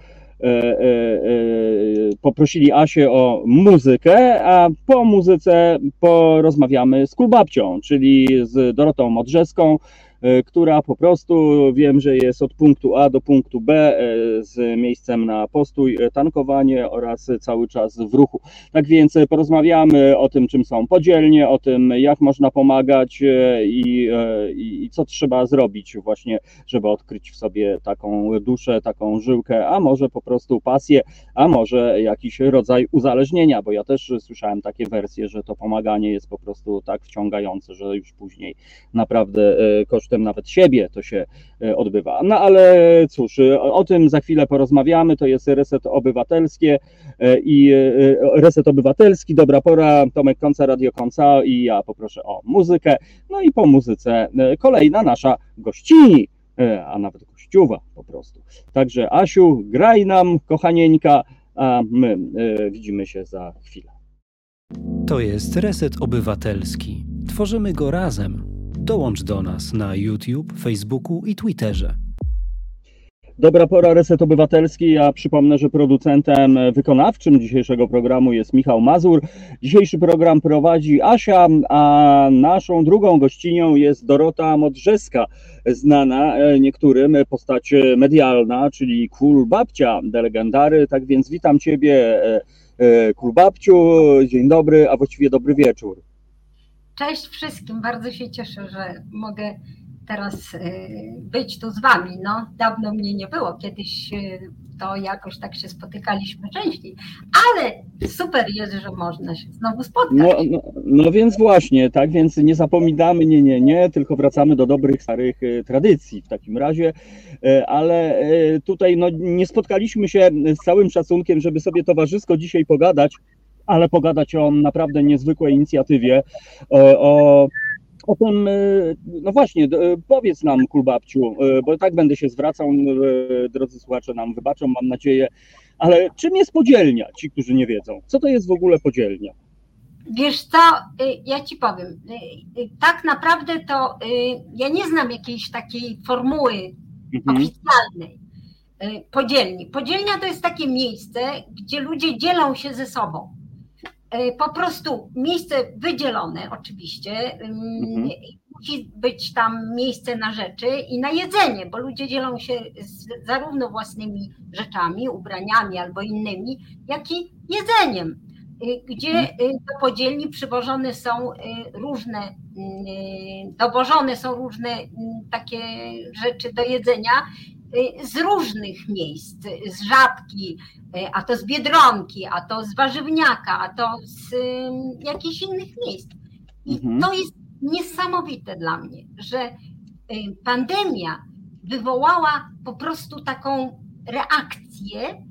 poprosili Asię o muzykę, a po muzyce porozmawiamy z Kulbabcią, czyli z Dorotą Modrzeską, E, która po prostu wiem, że jest od punktu A do punktu B e, z miejscem na postój, e, tankowanie oraz cały czas w ruchu. Tak więc porozmawiamy o tym, czym są podzielnie, o tym, jak można pomagać i, i, i co trzeba zrobić właśnie, żeby odkryć w sobie taką duszę, taką żyłkę, a może po prostu pasję, a może jakiś rodzaj uzależnienia, bo ja też słyszałem takie wersje, że to pomaganie jest po prostu tak wciągające, że już później naprawdę kosztem kosztem nawet siebie to się e, odbywa. No ale cóż, e, o tym za chwilę porozmawiamy. To jest reset obywatelskie e, i reset obywatelski, dobra pora, Tomek Konca, Radio Konca i ja poproszę o muzykę. No i po muzyce kolejna nasza gościni, a nawet gościuwa po prostu. Także Asiu, graj nam, kochanieńka, a my widzimy się za chwilę. To jest Reset Obywatelski. Tworzymy go razem Dołącz do nas na YouTube, Facebooku i Twitterze. Dobra pora, Reset Obywatelski. Ja przypomnę, że producentem wykonawczym dzisiejszego programu jest Michał Mazur. Dzisiejszy program prowadzi Asia, a naszą drugą gościnią jest Dorota Modrzeska, znana e, niektórym postać medialna, czyli Król Babcia legendary. Tak więc witam Ciebie, e, e, Król Babciu. Dzień dobry, a właściwie dobry wieczór. Cześć wszystkim, bardzo się cieszę, że mogę teraz y, być tu z wami. No, dawno mnie nie było, kiedyś y, to jakoś tak się spotykaliśmy częściej, ale super jest, że można się znowu spotkać. No, no, no więc właśnie, tak więc nie zapominamy, nie, nie, nie, tylko wracamy do dobrych, starych y, tradycji w takim razie, ale tutaj no, nie spotkaliśmy się z całym szacunkiem, żeby sobie towarzysko dzisiaj pogadać, ale pogadać o naprawdę niezwykłej inicjatywie, o, o o tym, no właśnie, powiedz nam, Kulbabciu, bo tak będę się zwracał, drodzy słuchacze nam wybaczą, mam nadzieję, ale czym jest podzielnia, ci, którzy nie wiedzą? Co to jest w ogóle podzielnia? Wiesz co, ja ci powiem, tak naprawdę to ja nie znam jakiejś takiej formuły mhm. oficjalnej podzielni. Podzielnia to jest takie miejsce, gdzie ludzie dzielą się ze sobą. E, po prostu miejsce wydzielone oczywiście. Mhm. Musi być tam miejsce na rzeczy i na jedzenie, bo ludzie dzielą się zarówno własnymi rzeczami, ubraniami albo innymi, jak i jedzeniem, e, gdzie mhm. e, do podzielni przywożone są różne, dowożone są różne takie rzeczy do jedzenia z różnych miejsc, z żabki, E, a to z Biedronki, a to z Warzywniaka, a to z jakichś innych miejsc. I mhm. to jest niesamowite dla mnie, że e, pandemia wywołała po prostu taką reakcję,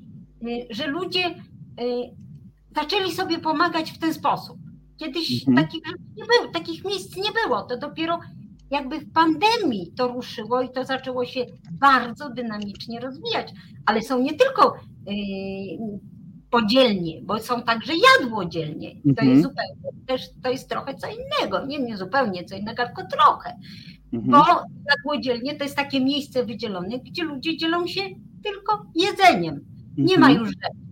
że ludzie zaczęli sobie pomagać w ten sposób. Kiedyś mhm. takich, nie było, takich miejsc nie było. To dopiero jakby w pandemii to ruszyło i to zaczęło się bardzo dynamicznie rozwijać. Ale są nie tylko y, podzielnie, bo są także jadłodzielnie. To jest mhm. zupełnie też to jest trochę co innego. Nie, nie zupełnie co innego, tylko trochę. Mhm. Bo jadłodzielnie to jest takie miejsce wydzielone, gdzie ludzie dzielą się tylko jedzeniem. Nie mhm. ma już rzeczy.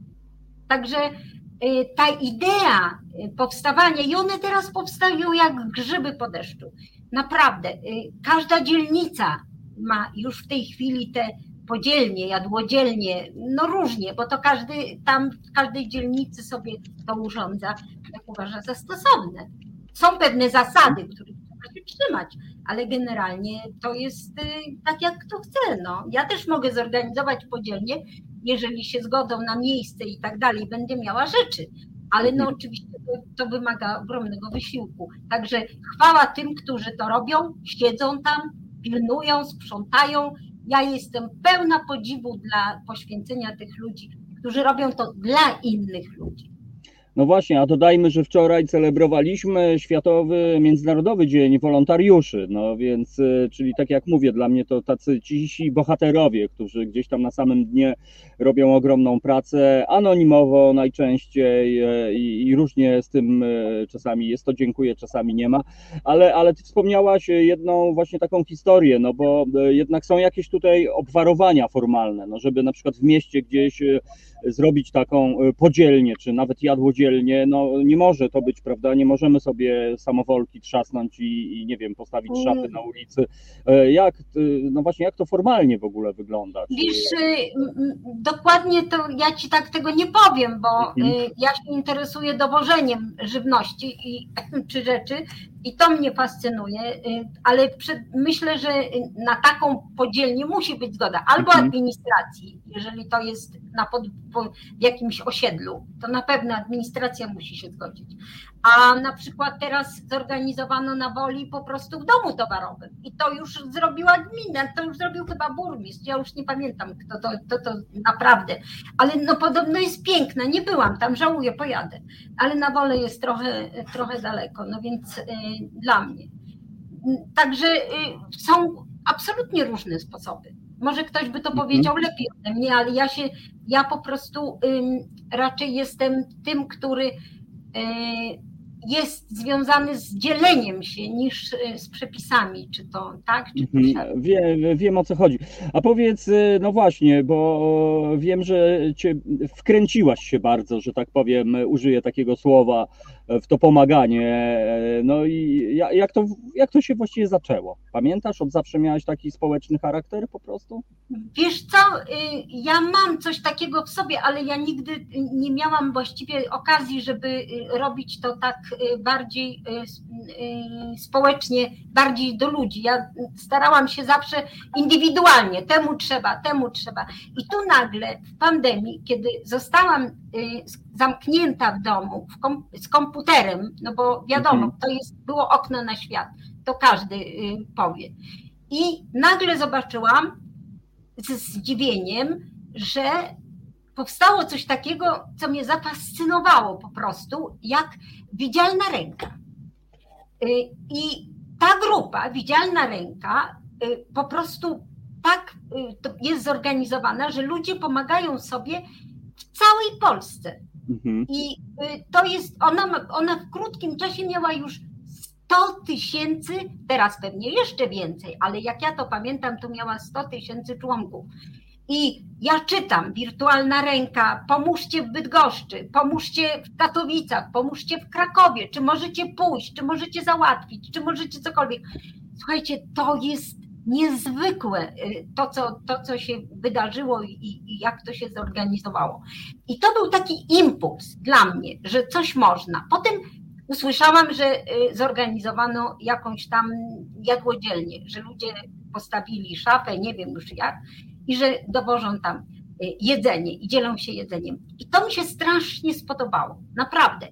Także y, ta idea powstawania, i one teraz powstają jak grzyby po deszczu. Naprawdę, y, każda dzielnica ma już w tej chwili te podzielnie, jadłodzielnie, no różnie, bo to każdy tam w każdej dzielnicy sobie to urządza, jak uważa za stosowne. Są pewne zasady, których trzeba się trzymać, ale generalnie to jest y, tak, jak kto chce. No. Ja też mogę zorganizować podzielnie, jeżeli się zgodzą na miejsce i tak dalej, będę miała rzeczy, ale no mhm. oczywiście to, to, wymaga ogromnego wysiłku. Także chwała tym, którzy to robią, siedzą tam, pilnują, sprzątają. Ja jestem pełna podziwu dla poświęcenia tych ludzi, którzy robią to dla innych ludzi. No właśnie, a dodajmy, że wczoraj celebrowaliśmy Światowy Międzynarodowy Dzień Wolontariuszy, no więc, y, czyli tak jak mówię, dla mnie to tacy cisi bohaterowie, którzy gdzieś tam na samym dnie robią ogromną pracę, anonimowo najczęściej y, i, i różnie z tym y, czasami jest to dziękuję, czasami nie ma, ale, ale ty wspomniałaś jedną właśnie taką historię, no bo jednak są jakieś tutaj obwarowania formalne, no żeby na przykład w mieście gdzieś zrobić taką podzielnię, czy nawet jadłodzielnię, samodzielnie, no nie może to być, prawda? Nie możemy sobie samowolki trzasnąć i, i nie wiem, postawić mm. szafy na ulicy. E, jak, no właśnie, jak to formalnie w ogóle wygląda? Wiesz, y, dokładnie to ja ci tak tego nie powiem, bo mhm. Y, ja się interesuję dowożeniem żywności i, czy rzeczy i to mnie fascynuje, y, ale przed, myślę, że na taką podzielnię musi być zgoda albo mhm. administracji, jeżeli to jest na pod, po, w jakimś osiedlu, to na pewno administracja musi się zgodzić. A na przykład teraz zorganizowano na woli po prostu w domu towarowym. I to już zrobiła gmina, to już zrobił chyba burmistrz, ja już nie pamiętam kto to, to, to naprawdę, ale no podobno jest piękna, nie byłam tam, żałuję, pojadę, ale na wolę jest trochę, trochę daleko, no więc y, dla mnie. Także y, są absolutnie różne sposoby. Może ktoś by to mhm. powiedział lepiej ode mnie, ale ja się, ja po prostu raczej jestem tym, który y, jest związany z dzieleniem się niż y, z przepisami, czy to tak, czy to Mhm, Wiem, wiem o co chodzi. A powiedz, y, no właśnie, bo wiem, że cię wkręciłaś się bardzo, że tak powiem, użyję takiego słowa, w to pomaganie. No i ja- jak to, jak to się właściwie zaczęło? Pamiętasz, od zawsze miałaś taki społeczny charakter po prostu? Wiesz co, y, ja mam coś takiego w sobie, ale ja nigdy nie miałam właściwie okazji, żeby y, robić to tak y, bardziej społecznie, bardziej do ludzi. Ja starałam się zawsze indywidualnie, temu trzeba, temu trzeba. I tu nagle w pandemii, kiedy zostałam zamknięta w domu kom, z komputerem, no bo wiadomo, Mhm. to jest, było okno na świat, to każdy y, powie. I nagle zobaczyłam, ze zdziwieniem, że powstało coś takiego, co mnie zafascynowało po prostu, jak widzialna ręka. Y, I ta grupa, widzialna ręka, y, po prostu tak y, jest zorganizowana, że ludzie pomagają sobie w całej Polsce. Mhm. I y, to jest, ona, ona w krótkim czasie miała już 100 tysięcy, teraz pewnie jeszcze więcej, ale jak ja to pamiętam, to miała 100 tysięcy członków. I ja czytam, wirtualna ręka, pomóżcie w Bydgoszczy, pomóżcie w Katowicach, pomóżcie w Krakowie, czy możecie pójść, czy możecie załatwić, czy możecie cokolwiek. Słuchajcie, to jest niezwykłe y, to, co, to, co się wydarzyło i, i jak to się zorganizowało. I to był taki impuls dla mnie, że coś można. Potem usłyszałam, że y, zorganizowano jakąś tam jadłodzielnię, że ludzie postawili szafę, nie wiem już jak, i że dowożą tam y, jedzenie i dzielą się jedzeniem. I to mi się strasznie spodobało, naprawdę.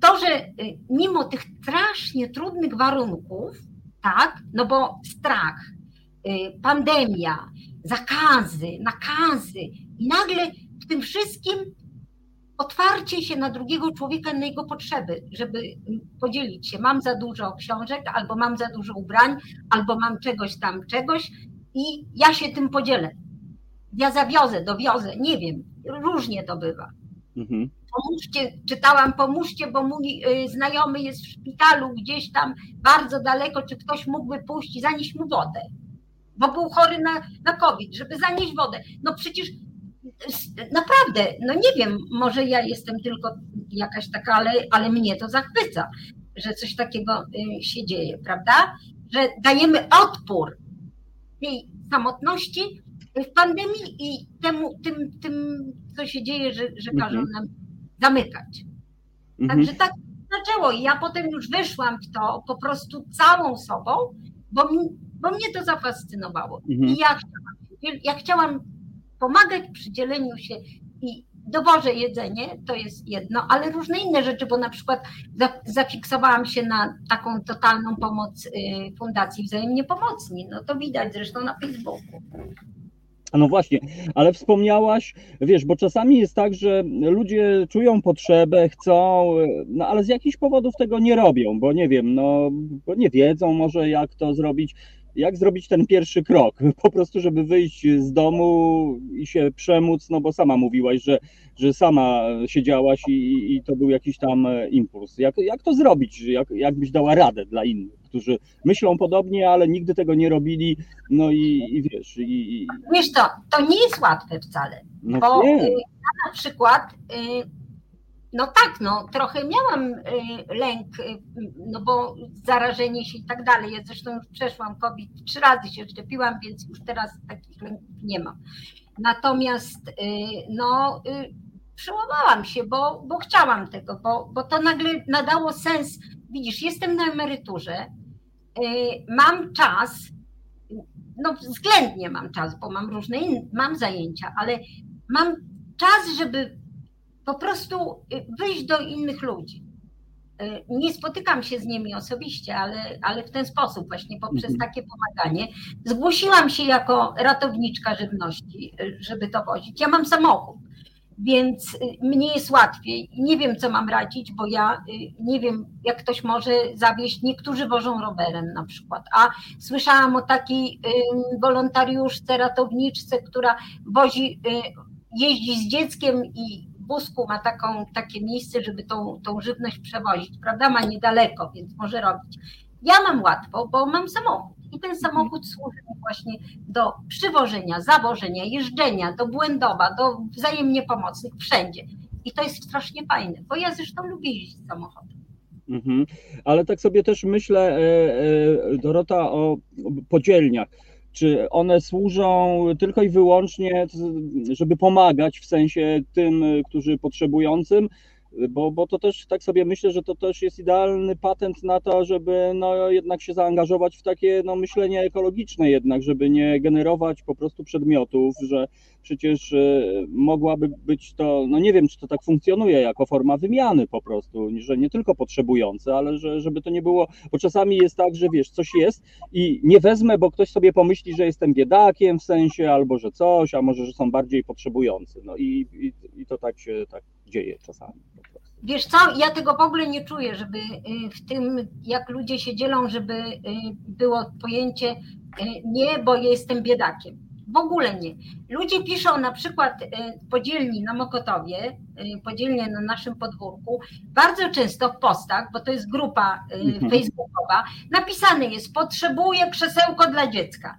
To, że mimo tych strasznie trudnych warunków, tak, no bo strach, y, pandemia, zakazy, nakazy i nagle w tym wszystkim otwarcie się na drugiego człowieka, na jego potrzeby, żeby podzielić się. Mam za dużo książek, albo mam za dużo ubrań, albo mam czegoś tam, czegoś i ja się tym podzielę. Ja zawiozę, dowiozę, nie wiem, różnie to bywa. Mhm. Pomóżcie, czytałam, pomóżcie, bo mój y, znajomy jest w szpitalu gdzieś tam bardzo daleko, czy ktoś mógłby pójść i zanieść mu wodę, bo był chory na, na COVID, żeby zanieść wodę. No przecież naprawdę, no nie wiem, może ja jestem tylko jakaś taka, ale, ale mnie to zachwyca, że coś takiego y, się dzieje, prawda? Że dajemy odpór tej samotności w pandemii i temu, tym, tym co się dzieje, że, że każą Mhm. nam zamykać. Mhm. Także tak zaczęło i ja potem już wyszłam w to po prostu całą sobą, bo, mi, bo mnie to zafascynowało. Mhm. I ja chciałam, ja chciałam pomagać przy dzieleniu się i dowożę jedzenie, to jest jedno, ale różne inne rzeczy, bo na przykład za- zafiksowałam się na taką totalną pomoc y, Fundacji Wzajemnie Pomocni. No to widać zresztą na Facebooku. No właśnie, ale wspomniałaś, wiesz, bo czasami jest tak, że ludzie czują potrzebę, chcą, no ale z jakichś powodów tego nie robią, bo nie wiem, no, bo nie wiedzą może jak to zrobić, jak zrobić ten pierwszy krok, po prostu, żeby wyjść z domu i się przemóc, no bo sama mówiłaś, że, że sama siedziałaś i, i- to był jakiś tam e, impuls. Jak, jak to zrobić? Jak, jak byś dała radę dla innych, którzy myślą podobnie, ale nigdy tego nie robili, no i, i wiesz, i, i Wiesz to, to nie jest łatwe wcale. no Bo nie. ja na przykład, y, no tak, no trochę miałam y, lęk, y, no bo zarażenie się i tak dalej. Ja zresztą już przeszłam COVID, trzy razy się szczepiłam, więc już teraz takich lęków nie mam. Natomiast y, no przełamałam się, bo, bo chciałam tego, bo, bo to nagle nadało sens. Widzisz, jestem na emeryturze, mam czas, no względnie mam czas, bo mam różne in, mam zajęcia, ale mam czas, żeby po prostu y, wyjść do innych ludzi. Y, Nie spotykam się z nimi osobiście, ale, ale w ten sposób, właśnie poprzez Mhm. takie pomaganie. Zgłosiłam się jako ratowniczka żywności, y, żeby to wozić. Ja mam samochód, więc mnie jest łatwiej. Nie wiem, co mam radzić, bo ja nie wiem, jak ktoś może zawieźć. Niektórzy wożą rowerem na przykład, a słyszałam o takiej wolontariuszce, ratowniczce, która wozi, jeździ z dzieckiem i Busku ma taką, takie miejsce, żeby tą, tą żywność przewozić, prawda? Ma niedaleko, więc może robić. Ja mam łatwo, bo mam samochód i ten samochód służy mi właśnie do przywożenia, zawożenia, jeżdżenia, do Błędowa, do wzajemnie pomocnych, wszędzie. I to jest strasznie fajne, bo ja zresztą lubię jeździć samochodem. Mhm. Ale tak sobie też myślę, e, e, Dorota, o podzielniach. Czy one służą tylko i wyłącznie, żeby pomagać w sensie tym, którzy potrzebującym, bo, bo to też tak sobie myślę, że to też jest idealny patent na to, żeby no jednak się zaangażować w takie no myślenie ekologiczne jednak, żeby nie generować po prostu przedmiotów, że przecież e, mogłaby być to, no nie wiem, czy to tak funkcjonuje jako forma wymiany po prostu, że nie tylko potrzebujące, ale że, żeby to nie było, bo czasami jest tak, że wiesz, coś jest i nie wezmę, bo ktoś sobie pomyśli, że jestem biedakiem w sensie, albo że coś, a może, że są bardziej potrzebujący, no i, i, i to tak się tak dzieje czasami. Wiesz co, ja tego w ogóle nie czuję, żeby y, w tym, jak ludzie się dzielą, żeby y, było pojęcie y, nie, bo jestem biedakiem. W ogóle nie. Ludzie piszą na przykład podzielni na Mokotowie, podzielnie na naszym podwórku, bardzo często w postach, bo to jest grupa mhm. facebookowa, napisane jest potrzebuję krzesełko dla dziecka.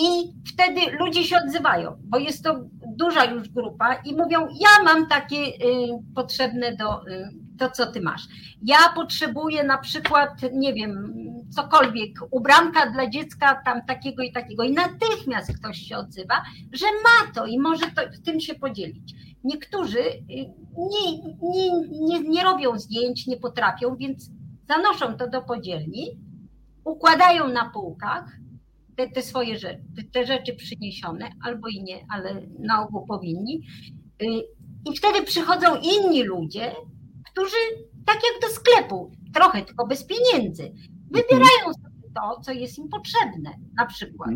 I wtedy ludzie się odzywają, bo jest to duża już grupa i mówią: Ja mam takie y, potrzebne do y, to, co ty masz. Ja potrzebuję na przykład, nie wiem, cokolwiek, ubranka dla dziecka tam takiego i takiego. I natychmiast ktoś się odzywa, że ma to i może to, tym się podzielić. Niektórzy y, nie, nie, nie, nie robią zdjęć, nie potrafią, więc zanoszą to do podzielni, układają na półkach te, te swoje rzeczy, te rzeczy przyniesione, albo i nie, ale na ogół powinni. Y, I wtedy przychodzą inni ludzie, którzy tak jak do sklepu, trochę tylko bez pieniędzy, wybierają sobie to, co jest im potrzebne, na przykład.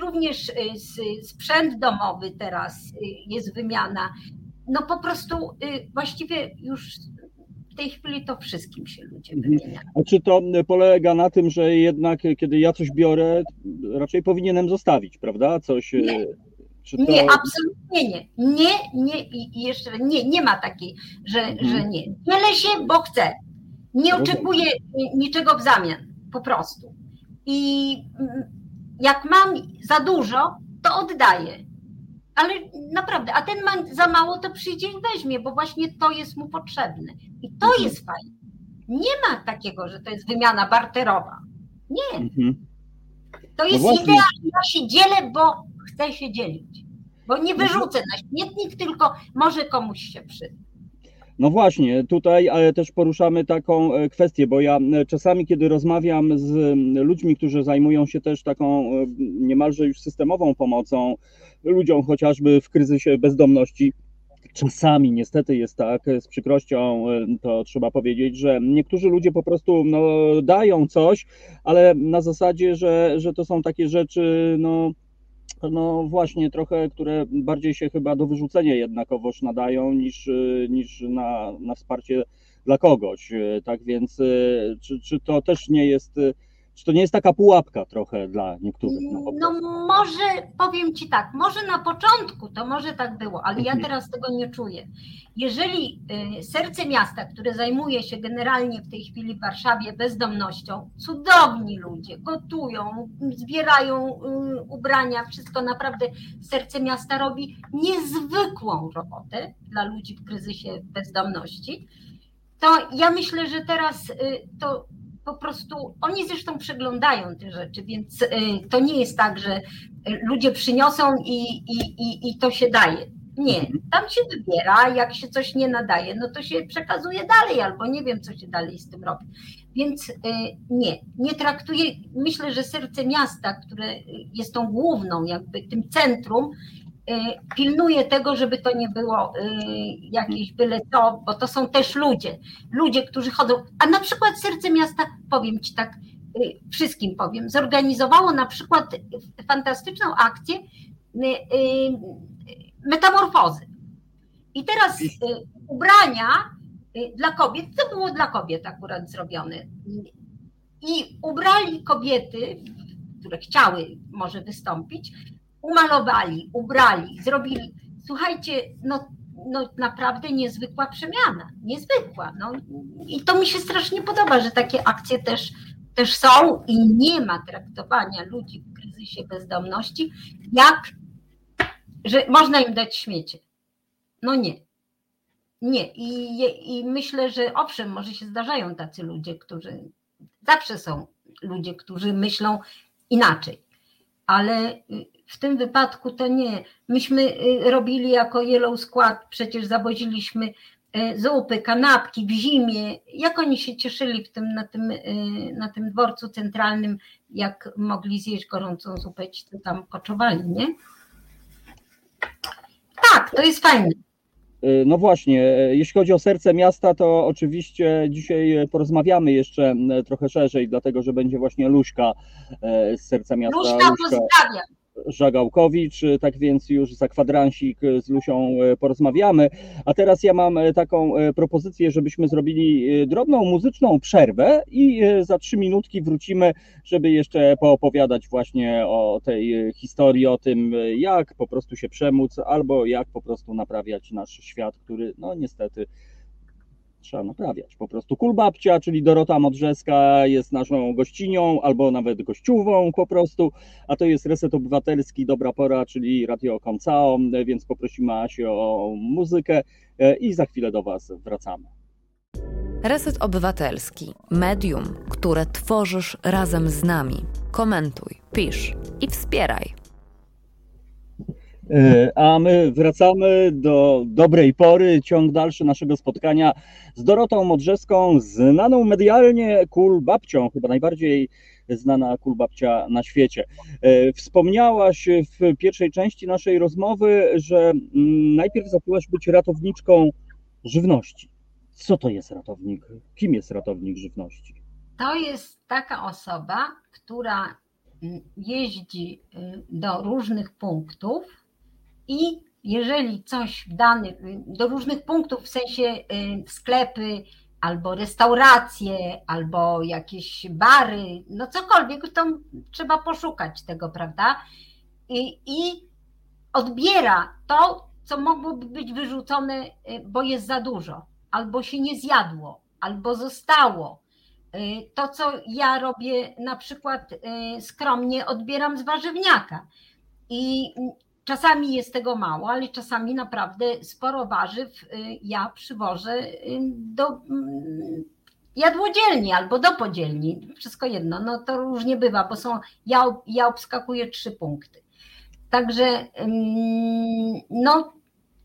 Również y, sprzęt domowy teraz y, jest wymiana. No po prostu właściwie już tej chwili to wszystkim się ludzie mhm. wymieniają. A czy to polega na tym, że jednak kiedy ja coś biorę, raczej powinienem zostawić, prawda? Coś. E, nie. To... Nie, absolutnie nie. Nie, nie i jeszcze nie, nie ma takiej, że, mhm. że nie. Dzielę się, bo chcę. Nie oczekuję niczego w zamian, po prostu. I mm, jak mam za dużo, to oddaję ale naprawdę, a ten ma za mało, to przyjdzie i weźmie, bo właśnie to jest mu potrzebne. I to mhm. jest fajne. Nie ma takiego, że to jest wymiana barterowa. Nie. Mhm. To no jest no idea, ja się dzielę, bo chcę się dzielić. Bo nie mhm. wyrzucę na śmietnik, tylko może komuś się przyda. No właśnie, tutaj też poruszamy taką e, kwestię, bo ja e, czasami, kiedy rozmawiam z ludźmi, którzy zajmują się też taką e, niemalże już systemową pomocą ludziom chociażby w kryzysie bezdomności, czasami niestety jest tak, z przykrością to trzeba powiedzieć, że niektórzy ludzie po prostu no, dają coś, ale na zasadzie, że, że to są takie rzeczy, no no właśnie trochę, które bardziej się chyba do wyrzucenia jednakowoż nadają niż, niż na, na wsparcie dla kogoś. Tak więc czy, czy to też nie jest czy to nie jest taka pułapka trochę dla niektórych? No, no może, powiem Ci tak, może na początku to może tak było, ale ja mhm. teraz tego nie czuję. Jeżeli y, serce miasta, które zajmuje się generalnie w tej chwili w Warszawie bezdomnością, cudowni ludzie, gotują, zbierają y, ubrania, wszystko naprawdę serce miasta robi niezwykłą robotę dla ludzi w kryzysie bezdomności, to ja myślę, że teraz y, to po prostu oni zresztą przeglądają te rzeczy, więc y, to nie jest tak, że ludzie przyniosą i, i, i, i to się daje. Nie, mhm. tam się wybiera, jak się coś nie nadaje, no to się przekazuje dalej, albo nie wiem, co się dalej z tym robi. Więc y, nie, nie traktuję, myślę, że serce miasta, które jest tą główną, jakby tym centrum, Y, pilnuje tego, żeby to nie było y, jakieś byle to, bo to są też ludzie, ludzie, którzy chodzą, a na przykład Serce Miasta, powiem Ci tak, y, wszystkim powiem, zorganizowało na przykład fantastyczną akcję metamorfozy. I teraz ubrania dla kobiet, to było dla kobiet akurat zrobione. I ubrali kobiety, które chciały może wystąpić, umalowali, ubrali, zrobili. Słuchajcie, no no, naprawdę niezwykła przemiana. Niezwykła. No. I to mi się strasznie podoba, że takie akcje też, też są i nie ma traktowania ludzi w kryzysie bezdomności, jak że można im dać śmiecie. No nie. Nie. I, I myślę, że owszem, może się zdarzają tacy ludzie, którzy zawsze są ludzie, którzy myślą inaczej. Ale w tym wypadku to nie. Myśmy y, robili jako Yellow Skład, przecież zawoziliśmy y, zupy, kanapki w zimie. Jak oni się cieszyli w tym, na, tym, y, na tym dworcu centralnym, jak mogli zjeść gorącą zupę, ci to tam koczowali, nie? Tak, to jest fajne. No właśnie, jeśli chodzi o serce miasta, to oczywiście dzisiaj porozmawiamy jeszcze trochę szerzej, dlatego że będzie właśnie Luśka z serca miasta. Luśka, Luśka pozdrawiam. Żagałkowicz, tak więc już za kwadransik z Lusią e, porozmawiamy. A teraz ja mam e, taką e, propozycję, żebyśmy zrobili drobną muzyczną przerwę i za trzy minutki wrócimy, żeby jeszcze poopowiadać właśnie o tej historii, o tym, jak po prostu się przemóc, albo jak po prostu naprawiać nasz świat, który no niestety trzeba naprawiać. Po prostu Kulbabcia, czyli Dorota Modrzeska jest naszą gościnią, albo nawet gościową po prostu, a to jest Reset Obywatelski, Dobra Pora, czyli Radio Koncao, więc poprosimy Asię o muzykę e, i za chwilę do Was wracamy. Reset Obywatelski, medium, które tworzysz razem z nami. Komentuj, pisz i wspieraj. E, a my wracamy do dobrej pory, ciąg dalszy naszego spotkania z Dorotą Modrzewską, znaną medialnie kul babcią, chyba najbardziej znana kul babcia na świecie. E, wspomniałaś w pierwszej części naszej rozmowy, że mm, najpierw zaczęłaś być ratowniczką żywności. Co to jest ratownik? Kim jest ratownik żywności? To jest taka osoba, która mm, jeździ y, do różnych punktów i jeżeli coś dany do różnych punktów, w sensie y, sklepy, albo restauracje, albo jakieś bary, no cokolwiek, to trzeba poszukać tego, prawda? I, i odbiera to, co mogłoby być wyrzucone, y, bo jest za dużo, albo się nie zjadło, albo zostało. Y, to, co ja robię, na przykład skromnie odbieram z warzywniaka. I Czasami jest tego mało, ale czasami naprawdę sporo warzyw y, ja przywożę y, do mm, jadłodzielni albo do podzielni, wszystko jedno, no to różnie bywa, bo są, ja, ja obskakuję trzy punkty. Także no,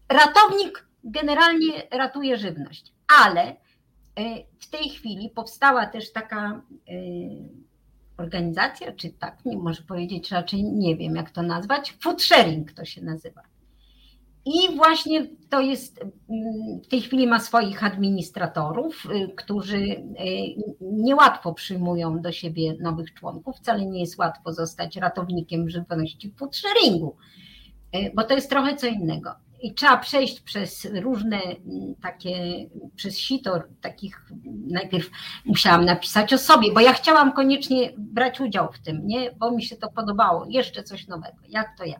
ratownik generalnie ratuje żywność, ale y, w tej chwili powstała też taka organizacja, czy tak, nie może powiedzieć, raczej nie wiem jak to nazwać, food sharing to się nazywa. I właśnie to jest, w tej chwili ma swoich administratorów, y, którzy y, niełatwo przyjmują do siebie nowych członków. Wcale nie jest łatwo zostać ratownikiem żywności w sharingu, y, bo to jest trochę co innego i trzeba przejść przez różne mm, takie, przez sito takich, najpierw musiałam napisać o sobie, bo ja chciałam koniecznie brać udział w tym, nie, bo mi się to podobało, jeszcze coś nowego, jak to ja.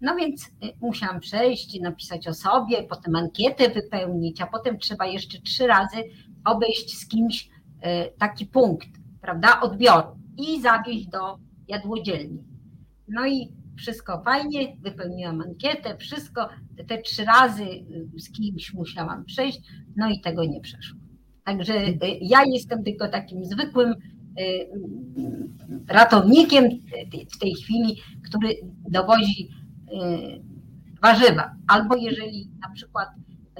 No więc y, musiałam przejść, napisać o sobie, potem ankietę wypełnić, a potem trzeba jeszcze trzy razy obejść z kimś y, taki punkt, prawda, odbioru. I zawieźć do jadłodzielni. No i wszystko fajnie, wypełniłam ankietę, wszystko, te trzy razy y, z kimś musiałam przejść, no i tego nie przeszło. Także y, ja jestem tylko takim zwykłym y, ratownikiem w tej chwili, który dowozi warzywa. Albo jeżeli na przykład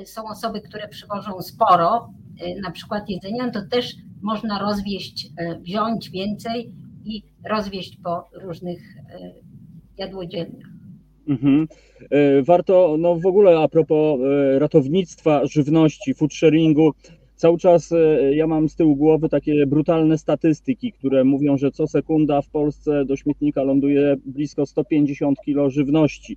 są osoby, które przywożą sporo, na przykład jedzenia, to też można rozwieść, wziąć więcej i rozwieść po różnych jadłodziennych. Mhm. E, warto, no w ogóle a propos e, ratownictwa żywności, food sharingu, cały czas e, ja mam z tyłu głowy takie brutalne statystyki, które mówią, że co sekunda w Polsce do śmietnika ląduje blisko 150 kg żywności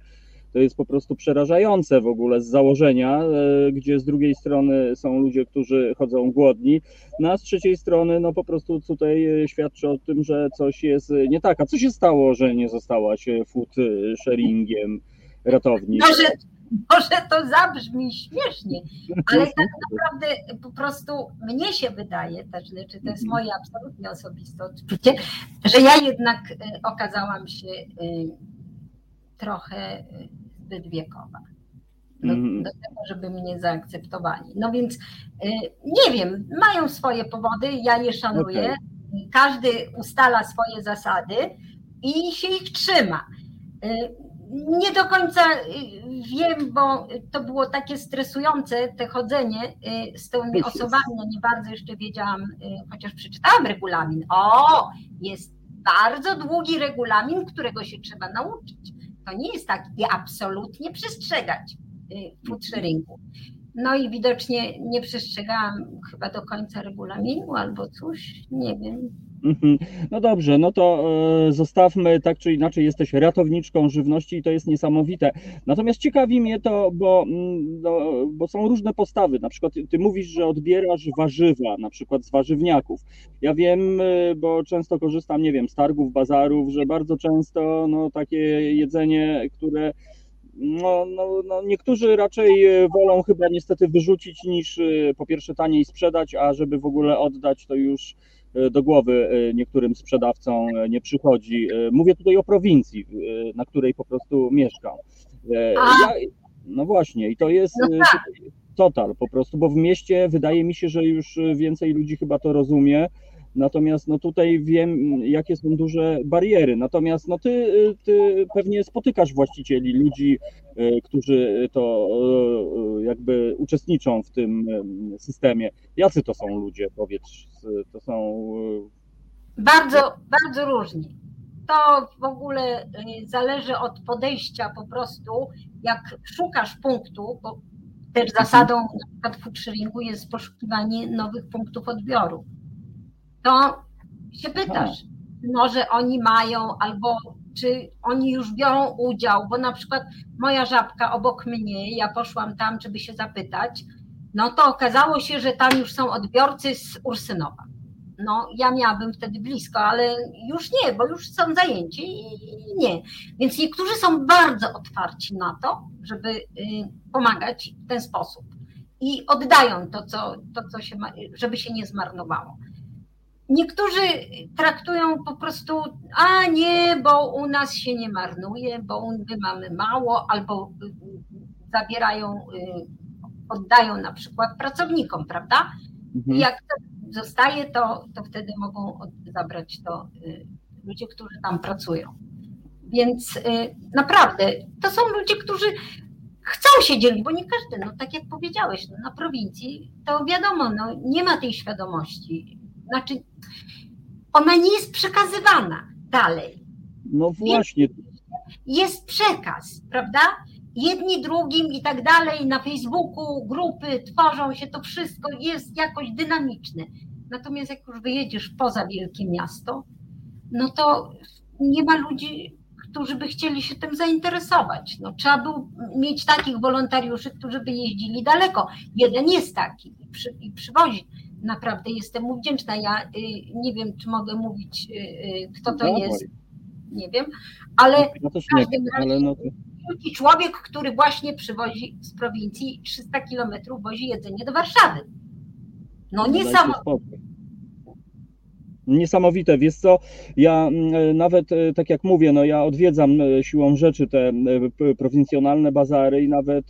to jest po prostu przerażające w ogóle z założenia, e, gdzie z drugiej strony są ludzie, którzy chodzą głodni, no a z trzeciej strony no po prostu tutaj e, świadczy o tym, że coś jest nie tak. A co się stało, że nie zostałaś food sharingiem ratownik? No, że, może to zabrzmi śmiesznie, ale tak naprawdę po prostu mnie się wydaje, też, czy to jest moje absolutnie osobiste odczucie, że ja jednak okazałam się trochę zbyt wiekowa do, mm. do, tego, żeby mnie zaakceptowali. No więc y, nie wiem, mają swoje powody, ja je szanuję. Okay. Każdy ustala swoje zasady i się ich trzyma. Y, nie do końca y, wiem, bo to było takie stresujące, te chodzenie z tymi osobami. Ja nie bardzo jeszcze wiedziałam, chociaż przeczytałam regulamin. O, jest bardzo długi regulamin, którego się trzeba nauczyć. To nie jest tak, je absolutnie przestrzegać. Y, food sharingu. No i widocznie nie przestrzegałam chyba do końca regulaminu albo coś, nie wiem. Mhm. No dobrze, no to e, zostawmy, tak czy inaczej jesteś ratowniczką żywności i to jest niesamowite. Natomiast ciekawi mnie to, bo, mm, no, bo są różne postawy. Na przykład ty mówisz, że odbierasz warzywa, na przykład z warzywniaków. Ja wiem, e, bo często korzystam, nie wiem, z targów, bazarów, że bardzo często no, takie jedzenie, które no, no, no, niektórzy raczej e, wolą chyba niestety wyrzucić niż po pierwsze taniej sprzedać, a żeby w ogóle oddać to już do głowy niektórym sprzedawcom nie przychodzi. Mówię tutaj o prowincji, na której po prostu mieszkam. Ja, no właśnie, i to jest no tak. total po prostu, bo w mieście wydaje mi się, że już więcej ludzi chyba to rozumie Natomiast no tutaj wiem, jakie są duże bariery. Natomiast no ty, ty pewnie spotykasz właścicieli, ludzi, e, którzy to e, jakby uczestniczą w tym systemie. Jacy to są ludzie, powiedz, to są... E, bardzo, bardzo różni. To w ogóle zależy od podejścia po prostu, jak szukasz punktu, bo też zasadą na przykład jest poszukiwanie nowych punktów odbioru to się pytasz, może oni mają albo czy oni już biorą udział, bo na przykład moja żabka obok mnie, ja poszłam tam, żeby się zapytać, no to okazało się, że tam już są odbiorcy z Ursynowa. No, ja miałabym wtedy blisko, ale już nie, bo już są zajęci i nie. Więc niektórzy są bardzo otwarci na to, żeby y, pomagać w ten sposób. I oddają to, co, to, co się ma, żeby się nie zmarnowało. Niektórzy traktują po prostu, a nie, bo u nas się nie marnuje, bo my mamy mało, albo zabierają, y, oddają na przykład pracownikom, prawda? Mhm. Jak to zostaje, to, to wtedy mogą zabrać to y, ludzie, którzy tam pracują. Więc y, naprawdę to są ludzie, którzy chcą się dzielić, bo nie każdy, no tak jak powiedziałeś, no, na prowincji to wiadomo, no, nie ma tej świadomości znaczy ona nie jest przekazywana dalej. No właśnie. Jest przekaz, prawda? Jedni drugim i tak dalej, na Facebooku grupy tworzą się, to wszystko jest jakoś dynamiczne. Natomiast jak już wyjedziesz poza wielkie miasto, no to nie ma ludzi, którzy by chcieli się tym zainteresować. No, trzeba było mieć takich wolontariuszy, którzy by jeździli daleko. Jeden jest taki i, przy, i przywozi naprawdę jestem mu wdzięczna. Ja y, nie wiem, czy mogę mówić, y, y, kto to no, jest. Nie wiem, ale no, w każdym razie no to... człowiek, który właśnie przywozi z prowincji 300 kilometrów, wozi jedzenie do Warszawy. No niesamowite. Niesamowite, wiesz co, ja mm, nawet, tak jak mówię, no ja odwiedzam siłą rzeczy te prowincjonalne bazary i nawet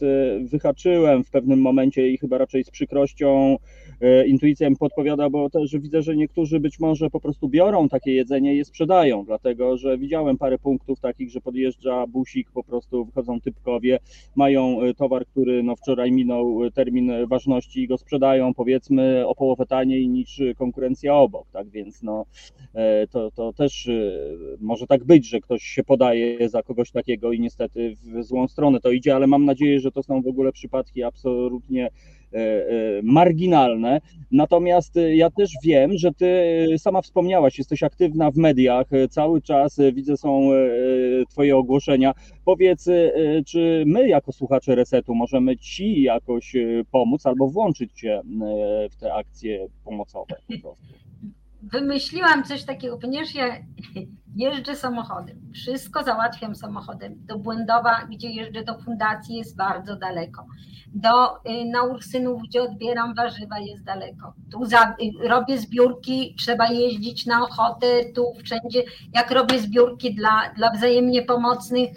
wyhaczyłem w pewnym momencie i chyba raczej z przykrością E, intuicja mi podpowiada, bo też widzę, że niektórzy być może po prostu biorą takie jedzenie i je sprzedają, dlatego że widziałem parę punktów takich, że podjeżdża busik, po prostu wychodzą typkowie, mają e, towar, który no wczoraj minął e, termin ważności i go sprzedają powiedzmy o połowę taniej niż konkurencja obok, tak więc no to, to też może tak być, że ktoś się podaje za kogoś takiego i niestety w złą stronę to idzie, ale mam nadzieję, że to są w ogóle przypadki absolutnie E, e, marginalne. Natomiast e, ja też wiem, że ty sama wspomniałaś, jesteś aktywna w mediach, cały czas widzę są twoje ogłoszenia. Powiedz, czy my jako słuchacze Resetu możemy ci jakoś pomóc albo włączyć cię w te akcje pomocowe po prostu? Wymyśliłam coś takiego, ponieważ ja jeżdżę samochodem, wszystko załatwiam samochodem. Do Błędowa, gdzie jeżdżę do fundacji, jest bardzo daleko. Do, y, na Ursynów, gdzie odbieram warzywa, jest daleko. Tu za, y, robię zbiórki, trzeba jeździć na ochotę, tu wszędzie. Jak robię zbiórki dla, dla wzajemnie pomocnych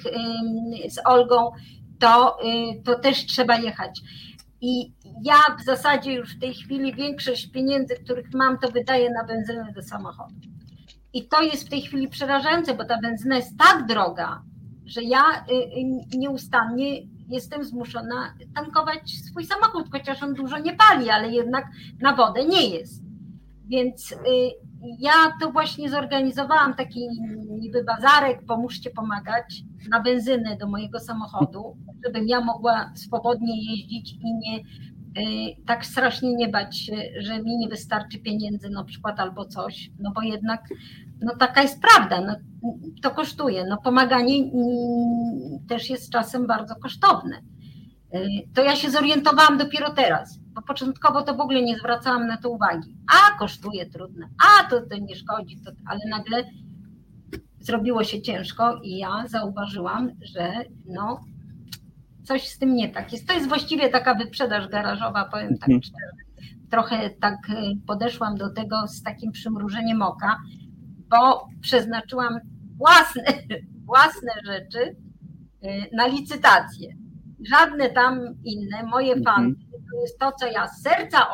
z Olgą, to, y, to też trzeba jechać. I ja w zasadzie już w tej chwili większość pieniędzy, których mam, to wydaję na benzynę do samochodu. I to jest w tej chwili przerażające, bo ta benzyna jest tak droga, że ja y, y, nieustannie jestem zmuszona tankować swój samochód, chociaż on dużo nie pali, ale jednak na wodę nie jest. Więc ja to właśnie zorganizowałam taki niby bazarek, pomóżcie pomagać na benzynę do mojego samochodu, żebym ja mogła swobodnie jeździć i nie y, tak strasznie nie bać się, że mi nie wystarczy pieniędzy na przykład albo coś, no bo jednak no taka jest prawda, no, to kosztuje. No pomaganie mm, też jest czasem bardzo kosztowne. Y, to ja się zorientowałam dopiero teraz, bo początkowo to w ogóle nie zwracałam na to uwagi. A kosztuje trudne, a to, to nie szkodzi, to, ale nagle zrobiło się ciężko i ja zauważyłam, że no, coś z tym nie tak jest. To jest właściwie taka wyprzedaż garażowa, powiem tak mhm. szczerze. Trochę tak y, podeszłam do tego z takim przymrużeniem oka, bo przeznaczyłam własne, własne rzeczy y, na licytację. Żadne tam inne, moje mhm. fanty, to jest to, co ja z serca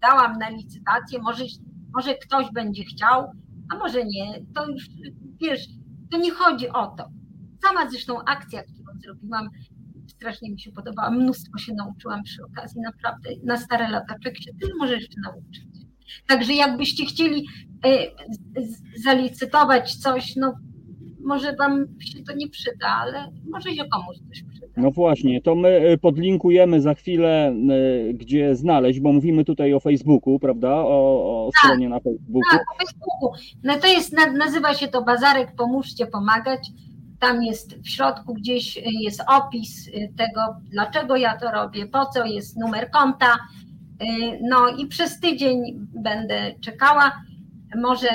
dałam na licytację. Może, może ktoś będzie chciał, a może nie. To już, wiesz, to nie chodzi o to. Sama zresztą akcja, którą zrobiłam, strasznie mi się podobała. Mnóstwo się nauczyłam przy okazji, naprawdę. Na stare lata człowiek się tyle może jeszcze nauczyć. Także jakbyście chcieli e, zalicytować coś, no może wam się to nie przyda, ale może się komuś coś przyda. No właśnie, to my e, podlinkujemy za chwilę, e, gdzie znaleźć, bo mówimy tutaj o Facebooku, prawda? O, o tak, stronie na Facebooku. Tak, o Facebooku. No to jest, nazywa się to Bazarek Pomóżcie Pomagać. Tam jest w środku gdzieś e, jest opis tego, dlaczego ja to robię, po co jest numer konta. No i przez tydzień będę czekała. Może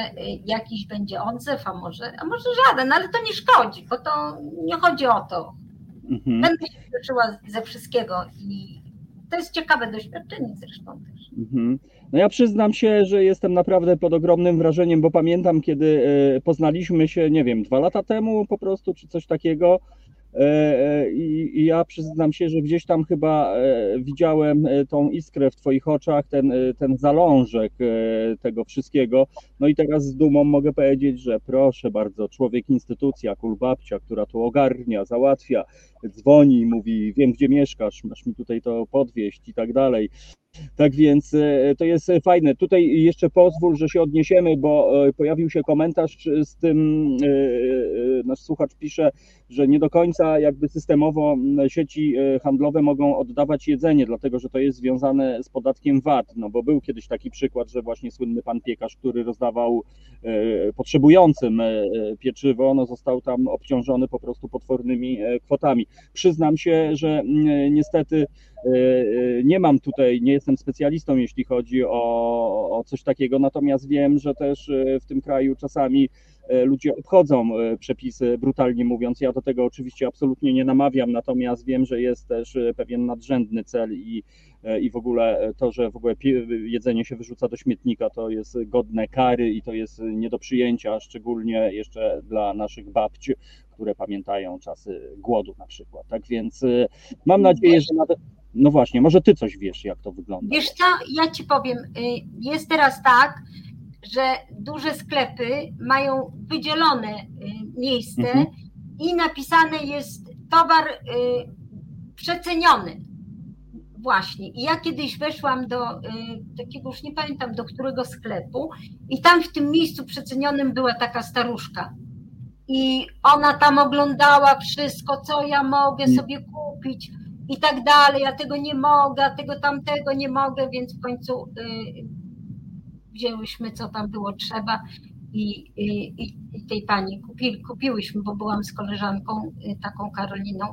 jakiś będzie odzew, a może, a może żaden, ale to nie szkodzi, bo to nie chodzi o to. Mhm. Będę się uczyła ze wszystkiego i to jest ciekawe doświadczenie zresztą też. Mhm. No ja przyznam się, że jestem naprawdę pod ogromnym wrażeniem, bo pamiętam, kiedy e, poznaliśmy się, nie wiem, dwa lata temu po prostu, czy coś takiego. E, e, I, ja przyznam się, że gdzieś tam chyba e, widziałem tą iskrę w Twoich oczach, ten, ten zalążek tego wszystkiego. No i teraz z dumą mogę powiedzieć, że proszę bardzo, człowiek instytucja, kulbabcia, która tu ogarnia, załatwia, dzwoni, mówi, wiem gdzie mieszkasz, masz mi tutaj to podwieźć i tak dalej. Tak więc e, to jest fajne. Tutaj jeszcze pozwól, że się odniesiemy, bo e, pojawił się komentarz z tym, e, nasz słuchacz pisze, że nie do końca jakby systemowo sieci handlowe mogą oddawać jedzenie, dlatego że to jest związane z podatkiem VAT, no bo był kiedyś taki przykład, że właśnie słynny pan piekarz, który rozdawał potrzebującym pieczywo, no został tam obciążony po prostu potwornymi kwotami. Przyznam się, że niestety nie mam tutaj, nie jestem specjalistą, jeśli chodzi o, o coś takiego, natomiast wiem, że też e, w tym kraju czasami ludzie obchodzą przepisy, brutalnie mówiąc. Ja do tego oczywiście absolutnie nie namawiam, natomiast wiem, że jest też pewien nadrzędny cel i, i w ogóle to, że w ogóle jedzenie się wyrzuca do śmietnika, to jest godne kary i to jest nie do przyjęcia, szczególnie jeszcze dla naszych babci, które pamiętają czasy głodu na przykład. Tak więc mam nadzieję, że nawet no właśnie, może ty coś wiesz, jak to wygląda. Wiesz co, ja ci powiem, y, jest teraz tak, że duże sklepy mają wydzielone y, miejsce mhm. i napisane jest towar y, przeceniony. Właśnie. I ja kiedyś weszłam do takiego, już nie pamiętam do którego sklepu, i tam w tym miejscu przecenionym była taka staruszka. I ona tam oglądała wszystko, co ja mogę mm. sobie kupić i tak dalej, ja tego nie mogę, tego tamtego nie mogę, więc w końcu y, wzięłyśmy co tam było trzeba i, i, i tej pani kupi, kupiłyśmy, bo byłam z koleżanką y, taką Karoliną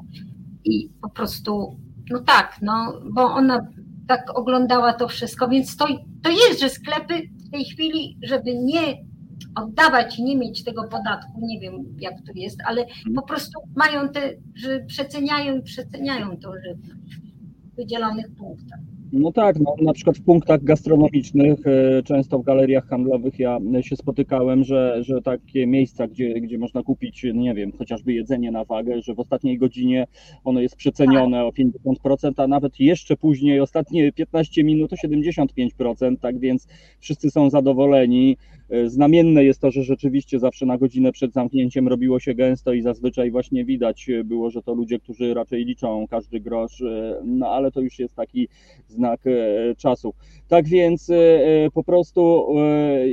i po prostu, no tak, no, bo ona tak oglądała to wszystko, więc to, to jest, że sklepy tej chwili, żeby nie oddawać i nie mieć tego podatku, nie wiem jak to jest, ale po prostu mają te, że przeceniają i przeceniają tą żywność w wydzielonych punktach. No tak, no, na przykład w punktach gastronomicznych, e, często w galeriach handlowych ja się spotykałem, że, że takie miejsca, gdzie, gdzie można kupić, nie wiem, chociażby jedzenie na wagę, że w ostatniej godzinie ono jest przecenione o 50%, a nawet jeszcze później, ostatnie 15 minut o 75%, tak więc wszyscy są zadowoleni. E, znamienne jest to, że rzeczywiście zawsze na godzinę przed zamknięciem robiło się gęsto i zazwyczaj właśnie widać było, że to ludzie, którzy raczej liczą każdy grosz, e, no ale to już jest taki znak e, czasu. Tak więc po prostu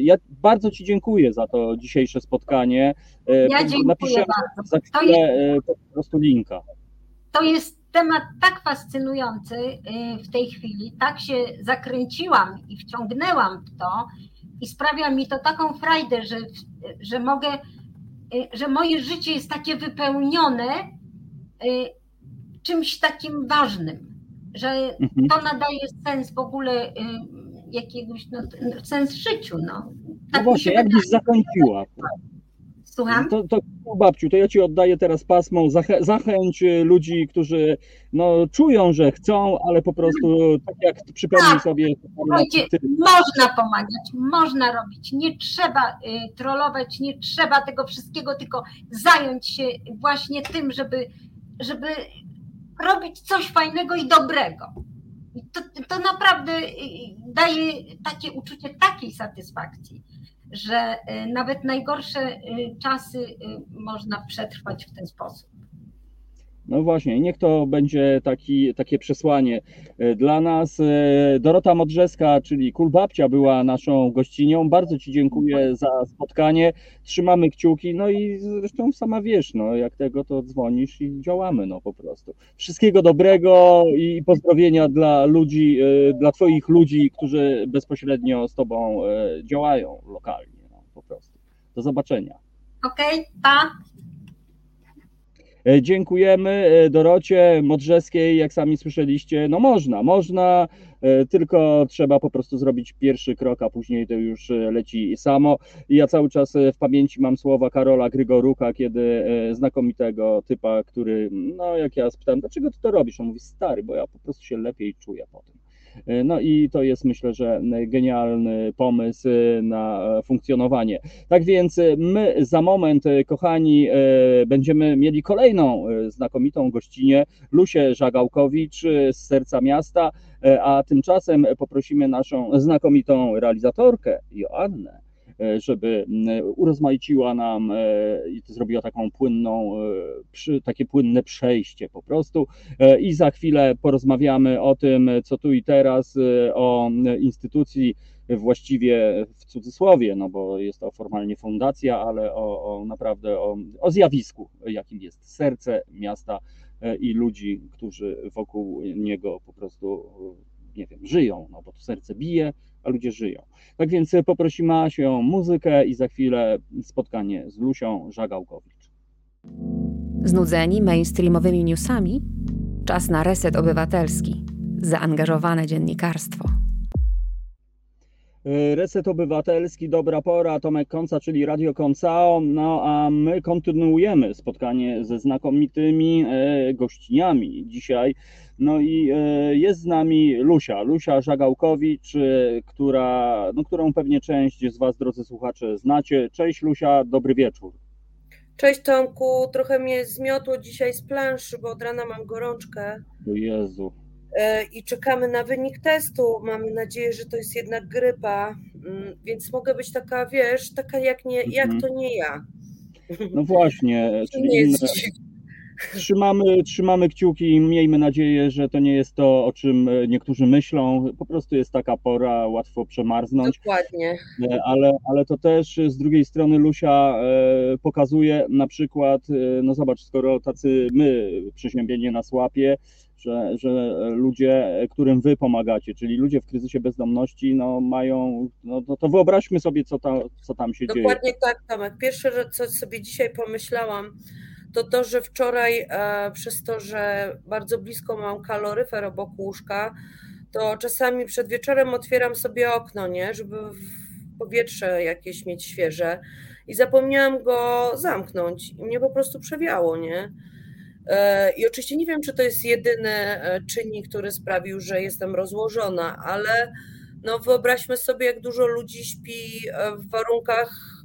ja bardzo Ci dziękuję za to dzisiejsze spotkanie. Ja dziękuję Napiszę bardzo. za chwilę po prostu linka. To jest temat tak fascynujący w tej chwili, tak się zakręciłam i wciągnęłam w to, i sprawia mi to taką frajdę, że, że mogę, że moje życie jest takie wypełnione y, czymś takim ważnym, że Mhm. to nadaje sens w ogóle y, jakiegoś, no, sens życiu. No, No tak mi właśnie, się jak wydaje. byś zakończyła? Słucham? To, to babciu, to ja Ci oddaję teraz pasmą, zachę, zachęć y, ludzi, którzy no, czują, że chcą, ale po prostu tak jak przypomnij Tak. sobie. Słuchajcie, można pomagać, można robić, nie trzeba y, trollować, nie trzeba tego wszystkiego, tylko zająć się właśnie tym, żeby, żeby robić coś fajnego i dobrego. To, to naprawdę y, daje takie uczucie takiej satysfakcji, że y, nawet najgorsze y, czasy y, można przetrwać w ten sposób. No właśnie, niech to będzie taki, takie przesłanie e, dla nas. E, Dorota Modrzeska, czyli Kulbabcia była naszą gościnią. Bardzo Ci dziękuję za spotkanie. Trzymamy kciuki, no i zresztą sama wiesz, no jak tego to dzwonisz i działamy, no po prostu. Wszystkiego dobrego i pozdrowienia dla ludzi, e, dla Twoich ludzi, którzy bezpośrednio z Tobą działają lokalnie, no po prostu. Do zobaczenia. Okej, pa! E, Dziękujemy e, Dorocie Modrzeskiej, jak sami słyszeliście. No można, można, e, tylko trzeba po prostu zrobić pierwszy krok, a później to już leci samo. I ja cały czas w pamięci mam słowa Karola Grygoruka, kiedy znakomitego typa, który, no jak ja spytałem, dlaczego ty to robisz? On mówi, stary, bo ja po prostu się lepiej czuję po tym. E, No i to jest myślę, że genialny pomysł e, na e, funkcjonowanie. Tak więc my za moment, kochani, będziemy mieli kolejną znakomitą gościnę, Lusię Żagałkowicz z serca miasta, a tymczasem poprosimy naszą znakomitą realizatorkę Joannę, żeby m, urozmaiciła nam e, i zrobiła taką płynną, e, takie płynne przejście po prostu. E, I za chwilę porozmawiamy o tym, co tu i teraz, e, o instytucji właściwie w cudzysłowie, no bo jest to formalnie fundacja, ale o, o naprawdę o, o zjawisku, jakim jest serce miasta e, i ludzi, którzy wokół niego po prostu, e, nie wiem, żyją, no bo to serce bije, a ludzie żyją. Tak więc poprosimy Asię o muzykę i za chwilę spotkanie z Lusią Żagałkowicz. Znudzeni mainstreamowymi newsami? Czas na reset obywatelski. Zaangażowane dziennikarstwo. Reset Obywatelski, dobra pora, Tomek Konca, czyli Radio Koncao, no a my kontynuujemy spotkanie ze znakomitymi e, gościniami dzisiaj. No i e, jest z nami Lusia, Lusia Żagałkowicz, e, która, no, którą pewnie część z Was, drodzy słuchacze, znacie. Cześć Lusia, dobry wieczór. Cześć Tomku, trochę mnie zmiotło dzisiaj z planszy, bo od rana mam gorączkę O Jezu. e, i czekamy na wynik testu. Mamy nadzieję, że to jest jednak grypa, mm, więc mogę być taka, wiesz, taka jak, nie, jak Mhm. to nie ja. No właśnie, czyli inne, Trzymamy, trzymamy kciuki i miejmy nadzieję, że to nie jest to, o czym e, niektórzy myślą. Po prostu jest taka pora, łatwo przemarznąć, Dokładnie. E, ale, ale to też z drugiej strony Lusia e, pokazuje na przykład, no zobacz, skoro tacy my przeziębienie nas łapie, że, że ludzie, którym wy pomagacie, czyli ludzie w kryzysie bezdomności, no mają, no to, to wyobraźmy sobie, co, ta, co tam się dzieje. Dokładnie tak, Tomek. Pierwsze, co sobie dzisiaj pomyślałam, to to, że wczoraj e, przez to, że bardzo blisko mam kaloryfer obok łóżka, to czasami przed wieczorem otwieram sobie okno, nie, żeby powietrze jakieś mieć świeże i zapomniałam go zamknąć i mnie po prostu przewiało, nie? E, I oczywiście nie wiem, czy to jest jedyny e, czynnik, który sprawił, że jestem rozłożona, ale no wyobraźmy sobie, jak dużo ludzi śpi w warunkach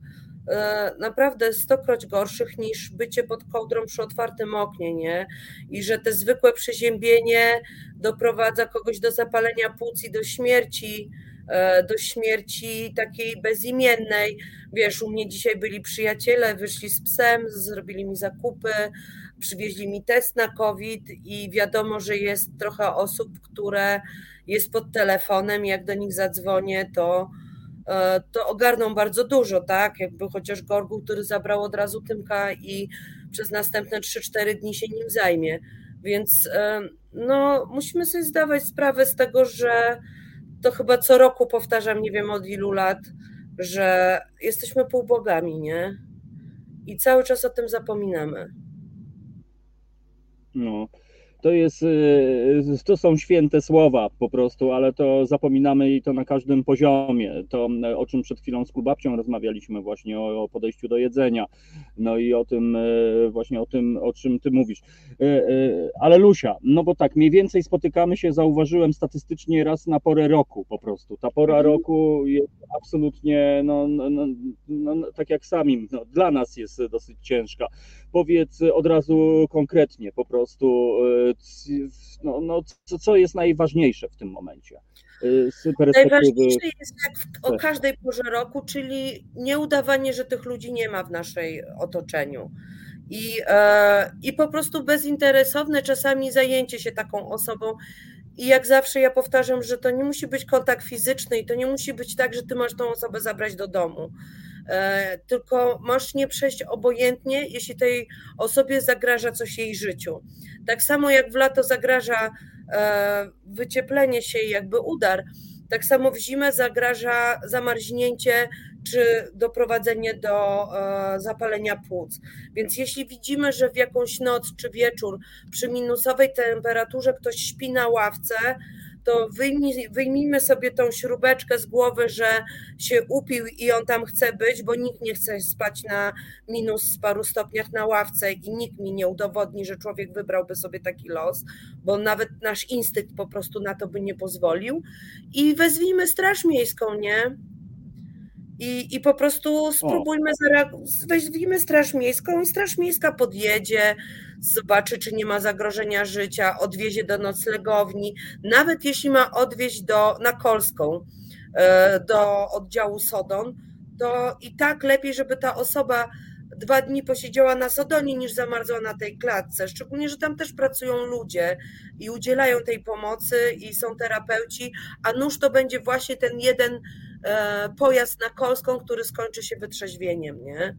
naprawdę stokroć gorszych niż bycie pod kołdrą przy otwartym oknie, nie? I że te zwykłe przeziębienie doprowadza kogoś do zapalenia płuc i do śmierci, e, do śmierci takiej bezimiennej. Wiesz, u mnie dzisiaj byli przyjaciele, wyszli z psem, zrobili mi zakupy, przywieźli mi test na COVID i wiadomo, że jest trochę osób, które jest pod telefonem, jak do nich zadzwonię, to e, to ogarną bardzo dużo, tak? Jakby chociaż Gorgu, który zabrał od razu Tymka i przez następne 3-4 dni się nim zajmie. Więc no, musimy sobie zdawać sprawę z tego, że to chyba co roku powtarzam, nie wiem od ilu lat, że jesteśmy półbogami, nie? I cały czas o tym zapominamy. No, to jest, y, to są święte słowa po prostu, ale to zapominamy i to na każdym poziomie. To, o czym przed chwilą z Kulbabcią rozmawialiśmy właśnie o, podejściu do jedzenia, no i o tym y, właśnie o tym, o czym ty mówisz. Y, ale Lusia, no bo tak, mniej więcej spotykamy się, zauważyłem statystycznie raz na porę roku po prostu. Ta pora mhm. roku jest absolutnie, no, no, no, no, tak jak sami, no, dla nas jest dosyć ciężka. Powiedz od razu konkretnie po prostu, no, no, co, co jest najważniejsze w tym momencie? Y, najważniejsze jest jak o każdej porze roku, czyli nieudawanie, że tych ludzi nie ma w naszej otoczeniu. I, e, I po prostu bezinteresowne czasami zajęcie się taką osobą. I jak zawsze ja powtarzam, że to nie musi być kontakt fizyczny i to nie musi być tak, że ty masz tą osobę zabrać do domu. E, tylko masz nie przejść obojętnie, jeśli tej osobie zagraża coś jej życiu. Tak samo jak w lato zagraża e, wycieplenie się i jakby udar, tak samo w zimę zagraża zamarznięcie czy doprowadzenie do e, zapalenia płuc. Więc jeśli widzimy, że w jakąś noc czy wieczór przy minusowej temperaturze ktoś śpi na ławce, to wyjmij, wyjmijmy sobie tą śrubeczkę z głowy, że się upił i on tam chce być, bo nikt nie chce spać na minus paru stopniach na ławce i nikt mi nie udowodni, że człowiek wybrałby sobie taki los, bo nawet nasz instynkt po prostu na to by nie pozwolił. I wezwijmy Straż Miejską, nie? I, I po prostu spróbujmy zareagować, weźmiemy Straż Miejską i Straż Miejska podjedzie, zobaczy, czy nie ma zagrożenia życia, odwiezie do noclegowni, nawet jeśli ma odwieźć do, na Kolską, e, do oddziału Sodon, to i tak lepiej, żeby ta osoba dwa dni posiedziała na Sodonie niż zamarzła na tej klatce. Szczególnie, że tam też pracują ludzie i udzielają tej pomocy i są terapeuci, a nuż to będzie właśnie ten jeden e, pojazd na Kolską, który skończy się wytrzeźwieniem, nie?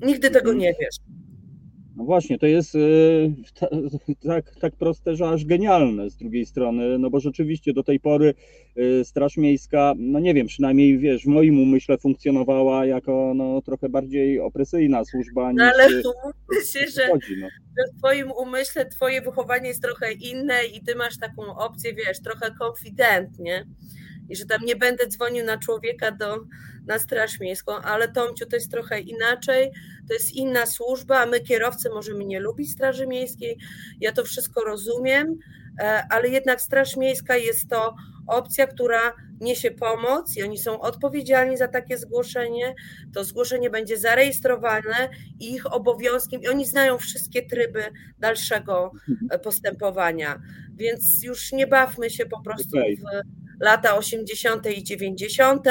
Nigdy tego mhm. nie wiesz. No właśnie, to jest tak, tak proste, że aż genialne z drugiej strony, no bo rzeczywiście do tej pory y, Straż Miejska, no nie wiem, przynajmniej wiesz, w moim umyśle funkcjonowała jako no, trochę bardziej opresyjna służba niż... No ale tu mówię się, że, chodzi, no. że w twoim umyśle twoje wychowanie jest trochę inne i ty masz taką opcję, wiesz, trochę konfident, nie? I że tam nie będę dzwonił na człowieka do na Straż Miejską, ale Tomciu to jest trochę inaczej, to jest inna służba, a my kierowcy możemy nie lubić Straży Miejskiej, ja to wszystko rozumiem, e, ale jednak Straż Miejska jest to opcja, która niesie pomoc i oni są odpowiedzialni za takie zgłoszenie. To zgłoszenie będzie zarejestrowane i ich obowiązkiem, i oni znają wszystkie tryby dalszego e, postępowania. Więc już nie bawmy się po prostu w lata 80. i 90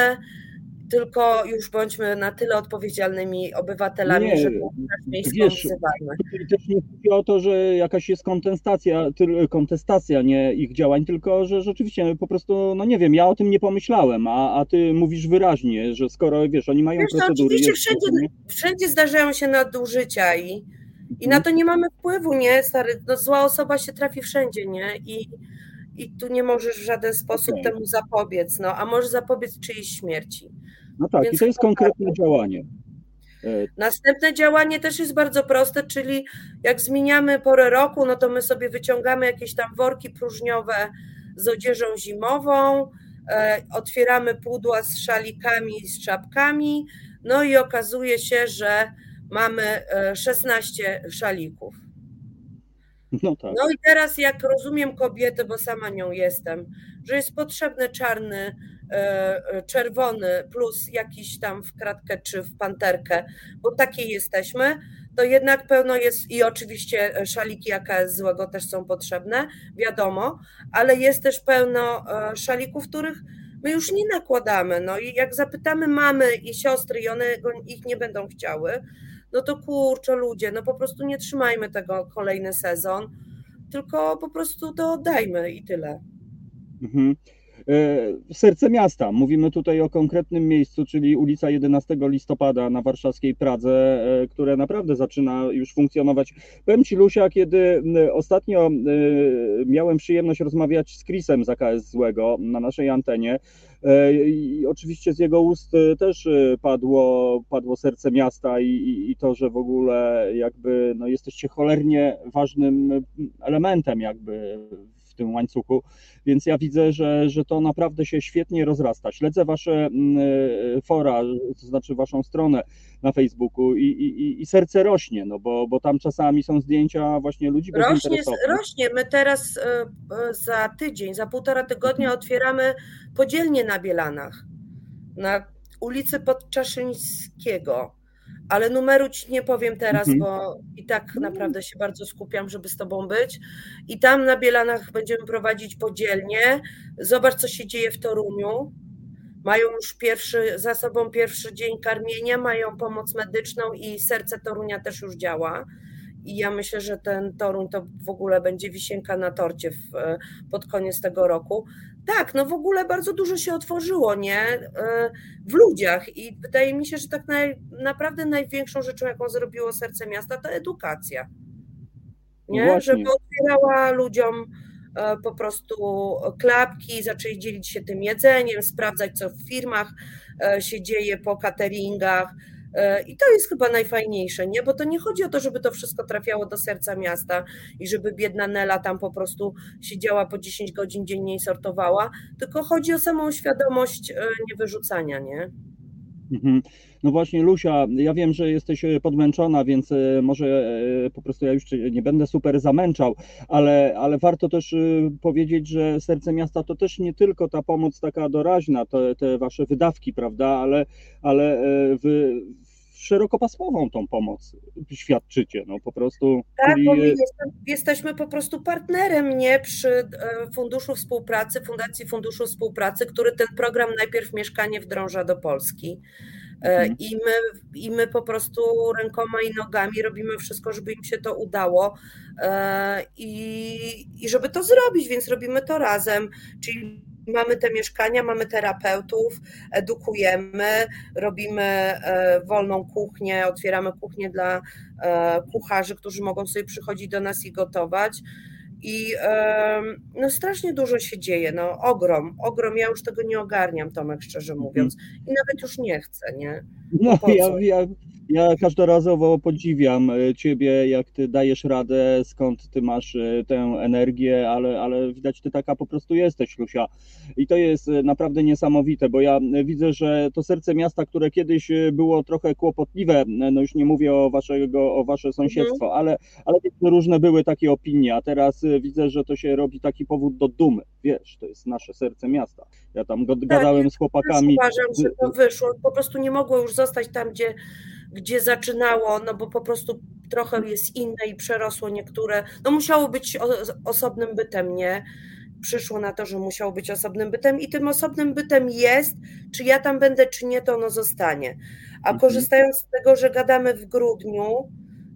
tylko już bądźmy na tyle odpowiedzialnymi obywatelami, nie, żeby wiesz, Też nie chodzi o to, że jakaś jest kontestacja, kontestacja nie ich działań, tylko że rzeczywiście po prostu, no nie wiem, ja o tym nie pomyślałem, a, a ty mówisz wyraźnie, że skoro wiesz, oni mają wiesz, procedury. oczywiście wszędzie, wszędzie zdarzają się nadużycia i, i na mhm. to nie mamy wpływu, nie? Stary, no, zła osoba się trafi wszędzie, nie? I, i tu nie możesz w żaden sposób okay. temu zapobiec, no, a możesz zapobiec czyjejś śmierci. No tak, Więc i to jest konkretne tak. działanie. E, Następne działanie też jest bardzo proste, czyli jak zmieniamy porę roku, no to my sobie wyciągamy jakieś tam worki próżniowe z odzieżą zimową, otwieramy pudła z szalikami z czapkami, no i okazuje się, że mamy 16 szalików. No, tak. no i teraz, jak rozumiem kobietę, bo sama nią jestem, że jest potrzebny czarny, e, czerwony plus jakiś tam w kratkę czy w panterkę, bo takiej jesteśmy, to jednak pełno jest i oczywiście szaliki AKS złego też są potrzebne, wiadomo, ale jest też pełno e, szalików, których my już nie nakładamy. No i jak zapytamy mamy i siostry i one ich nie będą chciały, no to kurczę ludzie, no po prostu nie trzymajmy tego kolejny sezon, tylko po prostu to oddajmy i tyle. Mhm. E, serce miasta. Mówimy tutaj o konkretnym miejscu, czyli ulica 11 listopada na warszawskiej Pradze, e, które naprawdę zaczyna już funkcjonować. Powiem Ci, Lusia, kiedy ostatnio e, miałem przyjemność rozmawiać z Chrisem z AKS Złego na naszej antenie, i oczywiście z jego ust też padło, padło serce miasta i, i, i, to, że w ogóle jakby no, jesteście cholernie ważnym elementem jakby w tym łańcuchu, więc ja widzę, że, że to naprawdę się świetnie rozrasta. Śledzę wasze mm, e, fora, to znaczy waszą stronę na Facebooku i, i, i serce rośnie, no bo, bo tam czasami są zdjęcia właśnie ludzi rośnie, rośnie. My teraz e, e, za tydzień, za półtora tygodnia mhm. otwieramy podzielnie na Bielanach, na ulicy Podczaszyńskiego ale numeru ci nie powiem teraz, mhm. bo i tak naprawdę się bardzo skupiam, żeby z tobą być. I tam na Bielanach będziemy prowadzić podzielnie. Zobacz, co się dzieje w Toruniu. Mają już pierwszy, za sobą pierwszy dzień karmienia, mają pomoc medyczną i serce Torunia też już działa. I ja myślę, że ten Toruń to w ogóle będzie wisienka na torcie w, pod koniec tego roku. Tak, no w ogóle bardzo dużo się otworzyło, nie? E, w ludziach i wydaje mi się, że tak naj, naprawdę największą rzeczą, jaką zrobiło serce miasta, to edukacja. Nie? No Żeby otwierała ludziom e, po prostu klapki, zaczęli dzielić się tym jedzeniem, sprawdzać, co w firmach e, się dzieje po cateringach, I to jest chyba najfajniejsze, nie? Bo to nie chodzi o to, żeby to wszystko trafiało do serca miasta i żeby biedna Nela tam po prostu siedziała po 10 godzin dziennie i sortowała, tylko chodzi o samą świadomość e, niewyrzucania, nie? Mhm. No właśnie, Lusia, ja wiem, że jesteś e, podmęczona, więc może po prostu ja już nie będę super zamęczał, ale, ale warto też powiedzieć, że Serce Miasta to też nie tylko ta pomoc taka doraźna, te, te wasze wydawki, prawda, ale, ale wy szerokopasmową tą pomoc świadczycie, no po prostu. Tak, czyli... bo my jesteśmy po prostu partnerem, nie przy e, Funduszu Współpracy, Fundacji Funduszu Współpracy, który ten program najpierw Mieszkanie wdrąża do Polski. E, mhm. I my, I my po prostu rękoma i nogami robimy wszystko, żeby im się to udało e, i, i żeby to zrobić, więc robimy to razem. Czyli Mamy te mieszkania, mamy terapeutów, edukujemy, robimy e, wolną kuchnię, otwieramy kuchnię dla e, kucharzy, którzy mogą sobie przychodzić do nas i gotować. I no strasznie dużo się dzieje, no ogrom, ogrom, ja już tego nie ogarniam, Tomek, szczerze mówiąc. I nawet już nie chcę, nie? No, ja, ja, ja każdorazowo podziwiam e, Ciebie, jak Ty dajesz radę, skąd Ty masz e, tę energię, ale, ale widać, Ty taka po prostu jesteś, Lusia. I to jest e, naprawdę niesamowite, bo ja widzę, że to serce miasta, które kiedyś było trochę kłopotliwe, no już nie mówię o, waszego, o Wasze sąsiedztwo, mhm. ale, ale różne były takie opinie, a teraz widzę, że to się robi taki powód do dumy. Wiesz, to jest nasze serce miasta. Ja tam tak, gadałem z chłopakami. Uważam, że to wyszło. Po prostu nie mogło już zostać tam, gdzie gdzie zaczynało, no bo po prostu trochę jest inne i przerosło niektóre, no musiało być osobnym bytem, nie? Przyszło na to, że musiało być osobnym bytem i tym osobnym bytem jest, czy ja tam będę, czy nie, to ono zostanie. A mhm. korzystając z tego, że gadamy w grudniu,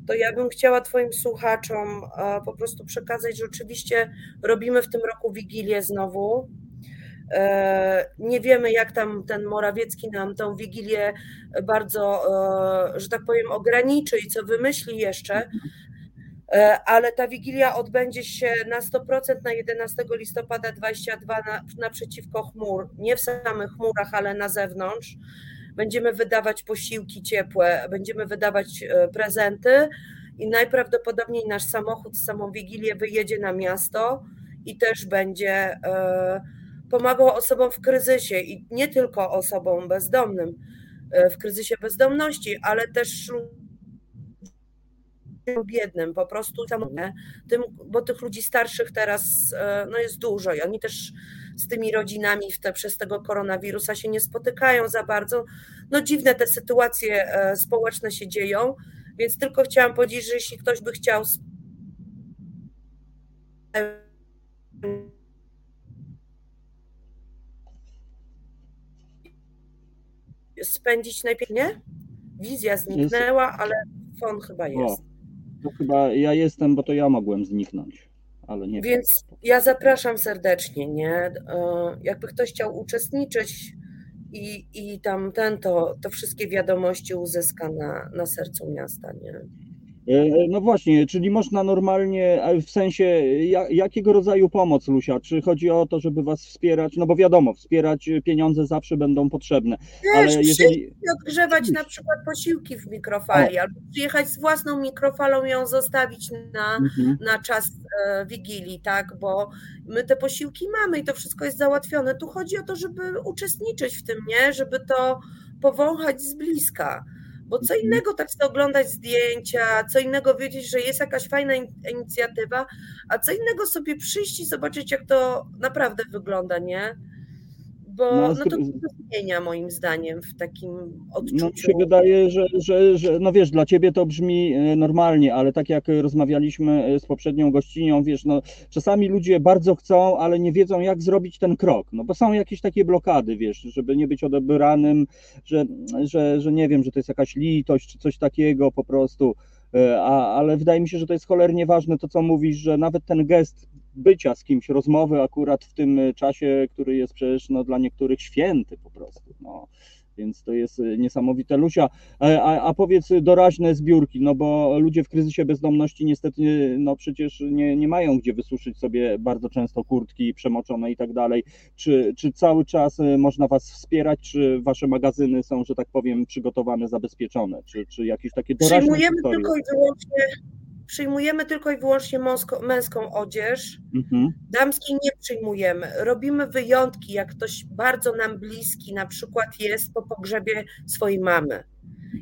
to ja bym chciała Twoim słuchaczom po prostu przekazać, że oczywiście robimy w tym roku Wigilię znowu, E, nie wiemy, jak tam ten Morawiecki nam tą wigilię bardzo, e, że tak powiem, ograniczy i co wymyśli jeszcze, e, ale ta wigilia odbędzie się na 100% na 11 listopada 22 na, naprzeciwko chmur, nie w samych chmurach, ale na zewnątrz. Będziemy wydawać posiłki ciepłe, będziemy wydawać prezenty i najprawdopodobniej nasz samochód z samą wigilię wyjedzie na miasto i też będzie pomagał osobom w kryzysie i nie tylko osobom bezdomnym e, w kryzysie bezdomności, ale też biednym, po prostu tym, bo tych ludzi starszych teraz e, no, jest dużo i oni też z tymi rodzinami te, przez tego koronawirusa się nie spotykają za bardzo. No dziwne te sytuacje e, społeczne się dzieją, więc tylko chciałam powiedzieć, że jeśli ktoś by chciał spędzić najpierw, nie? Wizja zniknęła, ale fon chyba jest. O. To chyba ja jestem, bo to ja mogłem zniknąć, ale nie. Więc ja zapraszam serdecznie, nie? E, jakby ktoś chciał uczestniczyć i, i tam ten, to, to wszystkie wiadomości uzyska na, na sercu miasta, nie? E, no właśnie, czyli można normalnie, w sensie jakiego rodzaju pomoc, Lusia? Czy chodzi o to, żeby was wspierać? No bo wiadomo, wspierać pieniądze zawsze będą potrzebne. Wiesz, ale jeżeli. odgrzewać na przykład posiłki w mikrofali, o. albo przyjechać z własną mikrofalą i ją zostawić na, mhm. na czas e, wigilii, tak? Bo my te posiłki mamy i to wszystko jest załatwione. Tu chodzi o to, żeby uczestniczyć w tym, nie? Żeby to powąchać z bliska. Bo co mhm. innego tak sobie oglądać zdjęcia, co innego wiedzieć, że jest jakaś fajna inicjatywa, a co innego sobie przyjść i zobaczyć, jak to naprawdę wygląda, nie? Bo no, no to zmienia moim zdaniem w takim odczuciu. No, się wydaje, że, że, że, no wiesz, dla ciebie to brzmi e, normalnie, ale tak jak rozmawialiśmy e, z poprzednią gościnią, wiesz, no czasami ludzie bardzo chcą, ale nie wiedzą jak zrobić ten krok, no bo są jakieś takie blokady, wiesz, żeby nie być odebranym, że, że, że nie wiem, że to jest jakaś litość czy coś takiego po prostu, e, a, ale wydaje mi się, że to jest cholernie ważne to, co mówisz, że nawet ten gest bycia z kimś, rozmowy akurat w tym czasie, który jest przecież no, dla niektórych święty po prostu. No. Więc to jest niesamowite. Lusia, a, a powiedz doraźne zbiórki, no bo ludzie w kryzysie bezdomności niestety no przecież nie, nie mają gdzie wysuszyć sobie bardzo często kurtki przemoczone i tak dalej. Czy, czy cały czas można Was wspierać, czy Wasze magazyny są, że tak powiem, przygotowane, zabezpieczone, czy, czy jakieś takie doraźne Przyjmujemy historie? tylko i wyłącznie przyjmujemy tylko i wyłącznie męską, męską odzież. Mhm. Damskiej nie przyjmujemy. Robimy wyjątki, jak ktoś bardzo nam bliski, na przykład jest po pogrzebie swojej mamy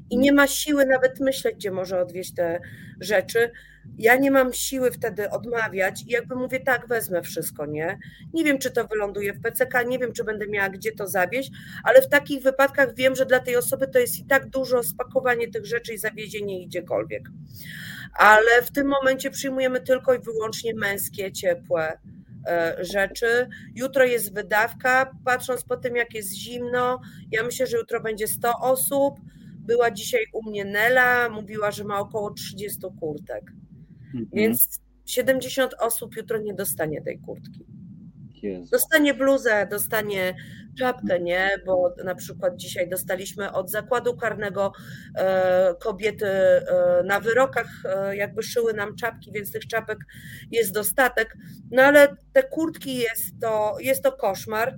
i nie ma siły nawet myśleć, gdzie może odwieźć te rzeczy. Ja nie mam siły wtedy odmawiać i jakby mówię, tak, wezmę wszystko, nie? Nie wiem, czy to wyląduje w PCK, nie wiem, czy będę miała gdzie to zawieźć, ale w takich wypadkach wiem, że dla tej osoby to jest i tak dużo spakowanie tych rzeczy i zawiezienie ich gdziekolwiek ale w tym momencie przyjmujemy tylko i wyłącznie męskie, ciepłe e, rzeczy. Jutro jest wydawka, patrząc po tym, jak jest zimno, ja myślę, że jutro będzie 100 osób. Była dzisiaj u mnie Nela, mówiła, że ma około 30 kurtek. Mhm. Więc 70 osób jutro nie dostanie tej kurtki. Jezu. Dostanie bluzę, dostanie czapkę, nie? Bo na przykład dzisiaj dostaliśmy od zakładu karnego e, kobiety e, na wyrokach, e, jakby szyły nam czapki, więc tych czapek jest dostatek. No ale te kurtki jest to, jest to koszmar.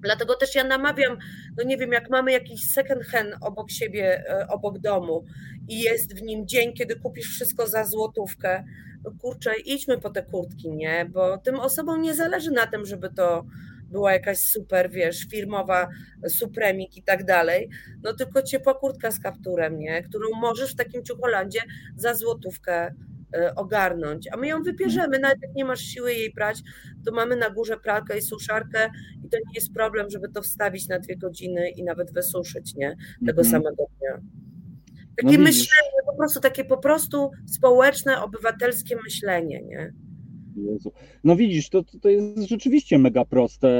Dlatego też ja namawiam, no nie wiem, jak mamy jakiś second hand obok siebie, obok domu i jest w nim dzień, kiedy kupisz wszystko za złotówkę, no kurczę, idźmy po te kurtki, nie? Bo tym osobom nie zależy na tym, żeby to była jakaś super, wiesz, firmowa supremik i tak dalej, no tylko ciepła kurtka z kapturem, nie? Którą możesz w takim ciucholandzie za złotówkę e, ogarnąć, a my ją wypierzemy, nawet jak nie masz siły jej prać, to mamy na górze pralkę i suszarkę i to nie jest problem, żeby to wstawić na dwie godziny i nawet wysuszyć, nie? Tego mhm. samego dnia. Takie no myślenie, po prostu takie po prostu społeczne, obywatelskie myślenie, nie? Jezu. No widzisz, to, to jest rzeczywiście mega proste.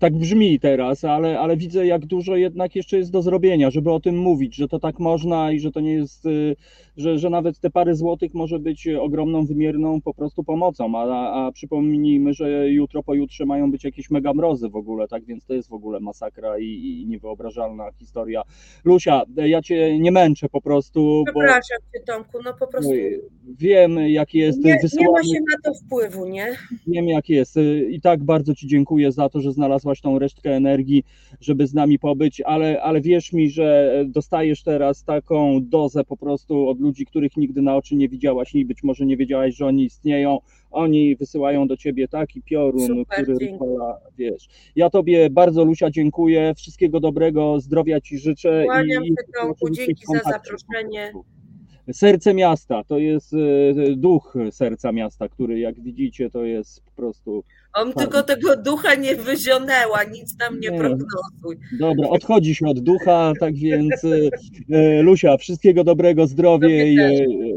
Tak brzmi teraz, ale, ale widzę, jak dużo jednak jeszcze jest do zrobienia, żeby o tym mówić, że to tak można i że to nie jest, y, że, że nawet te parę złotych może być ogromną, wymierną po prostu pomocą. A, a przypomnijmy, że jutro, pojutrze mają być jakieś mega mrozy w ogóle, tak więc to jest w ogóle masakra i, i niewyobrażalna historia. Lusia, ja cię nie męczę po prostu. Przepraszam bo... cię, Tomku, no po prostu. Wiem, jaki jest nie, nie ma się na to wpływu nie? Wiem jak jest. Y, I tak bardzo Ci dziękuję za to, że znalazłaś tą resztkę energii, żeby z nami pobyć, ale, ale wierz mi, że dostajesz teraz taką dozę po prostu od ludzi, których nigdy na oczy nie widziałaś i być może nie wiedziałaś, że oni istnieją. Oni wysyłają do ciebie taki piorun, Super, który rozwala, wiesz. Ja tobie bardzo Lusia dziękuję, wszystkiego dobrego, zdrowia ci życzę Kłaniam i się, dzięki za zaproszenie. Serce miasta to jest e, duch serca miasta, który jak widzicie to jest po prostu. On tylko tego ducha nie wyzionęła, nic tam nie Nie. prognozuj. Dobra, odchodzi się od ducha, tak więc e, e, Lusia, wszystkiego dobrego, zdrowie i,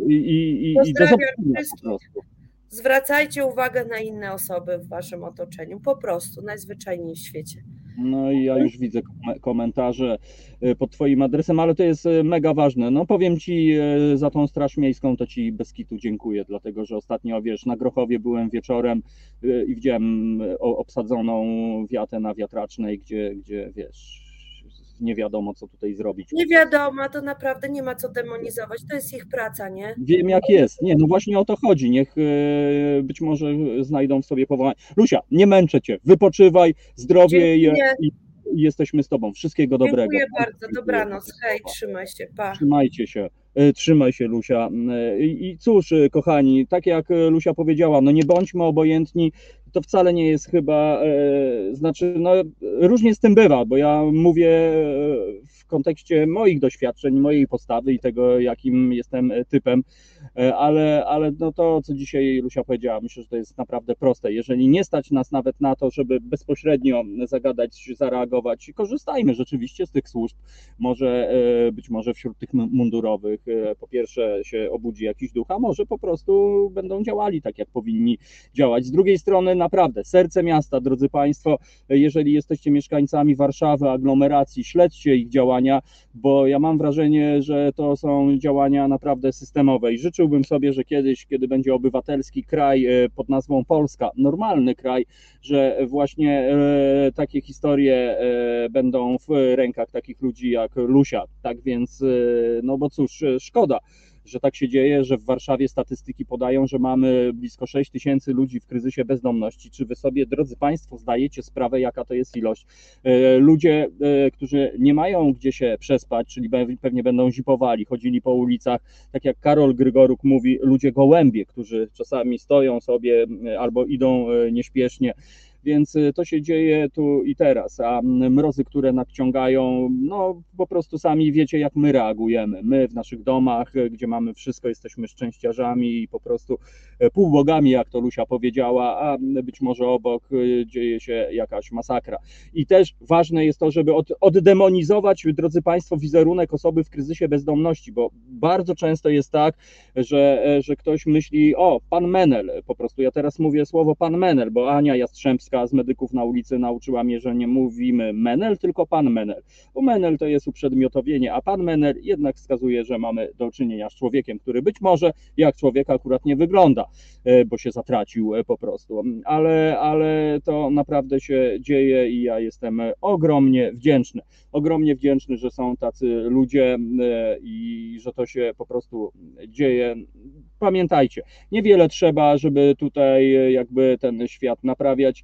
i, i, i do zobaczenia po wszystkich. prostu. Zwracajcie uwagę na inne osoby w waszym otoczeniu, po prostu, najzwyczajniej w świecie. No i ja już widzę kom- komentarze e, pod Twoim adresem, ale to jest e, mega ważne. No powiem Ci e, za tą Straż Miejską, to Ci bez kitu dziękuję, dlatego że ostatnio, wiesz, na Grochowie byłem wieczorem i widziałem obsadzoną wiatę na wiatracznej, gdzie, gdzie wiesz, nie wiadomo co tutaj zrobić. Nie wiadomo, to naprawdę nie ma co demonizować, to jest ich praca, nie? Wiem jak jest. Nie, no właśnie o to chodzi. Niech e, być może znajdą w sobie powołanie. Lusia, nie męczę Cię, wypoczywaj, zdrowie i, Dziękuję. i, jesteśmy z Tobą. Wszystkiego dobrego. Dziękuję bardzo, dobranoc, hej, trzymaj się, pa. Trzymajcie się. E, Trzymaj się, Lusia. E, I cóż, e, kochani, tak jak Lusia powiedziała, no nie bądźmy obojętni. To wcale nie jest chyba, znaczy, no różnie z tym bywa, bo ja mówię e, w kontekście moich doświadczeń, mojej postawy i tego, jakim jestem e, typem, E, ale, ale no to, co dzisiaj Lusia powiedziała, myślę, że to jest naprawdę proste. Jeżeli nie stać nas nawet na to, żeby bezpośrednio zagadać, zareagować, korzystajmy rzeczywiście z tych służb. Może e, być może wśród tych mundurowych po pierwsze się obudzi jakiś duch, a może po prostu będą działali tak, jak powinni działać. Z drugiej strony naprawdę serce miasta, drodzy Państwo, jeżeli jesteście mieszkańcami Warszawy, aglomeracji, śledźcie ich działania, bo ja mam wrażenie, że to są działania naprawdę systemowe i życzyłbym sobie, że kiedyś, kiedy będzie obywatelski kraj e, pod nazwą Polska, normalny kraj, że właśnie e, takie historie e, będą w rękach takich ludzi jak Lusia. Tak więc, no bo cóż, szkoda. Że tak się dzieje, że w Warszawie statystyki podają, że mamy blisko 6 tysięcy ludzi w kryzysie bezdomności. Czy wy sobie, drodzy Państwo, zdajecie sprawę, jaka to jest ilość? E, Ludzie, e, którzy nie mają gdzie się przespać, czyli pe- pewnie będą zipowali, chodzili po ulicach, tak jak Karol Grygoruk mówi, ludzie gołębie, którzy czasami stoją sobie albo idą e, nieśpiesznie. Więc e, to się dzieje tu i teraz, a mrozy, które nadciągają, no po prostu sami wiecie, jak my reagujemy. My w naszych domach, e, gdzie mamy wszystko, jesteśmy szczęściarzami i po prostu e, półbogami, jak to Lusia powiedziała, a być może obok dzieje się jakaś masakra. I też ważne jest to, żeby od, oddemonizować, drodzy Państwo, wizerunek osoby w kryzysie bezdomności, bo bardzo często jest tak, że, e, że ktoś myśli, o, pan Menel, po prostu ja teraz mówię słowo pan Menel, bo Ania Jastrzębska z medyków na ulicy nauczyła mnie, że nie mówimy Menel, tylko pan Menel, bo Menel to jest uprzedmiotowienie, a pan Menel jednak wskazuje, że mamy do czynienia z człowiekiem, który być może jak człowiek akurat nie wygląda, e, bo się zatracił e, po prostu, ale, ale to naprawdę się dzieje i ja jestem ogromnie wdzięczny, ogromnie wdzięczny, że są tacy ludzie e, i że to się po prostu dzieje. Pamiętajcie, niewiele trzeba, żeby tutaj jakby ten świat naprawiać.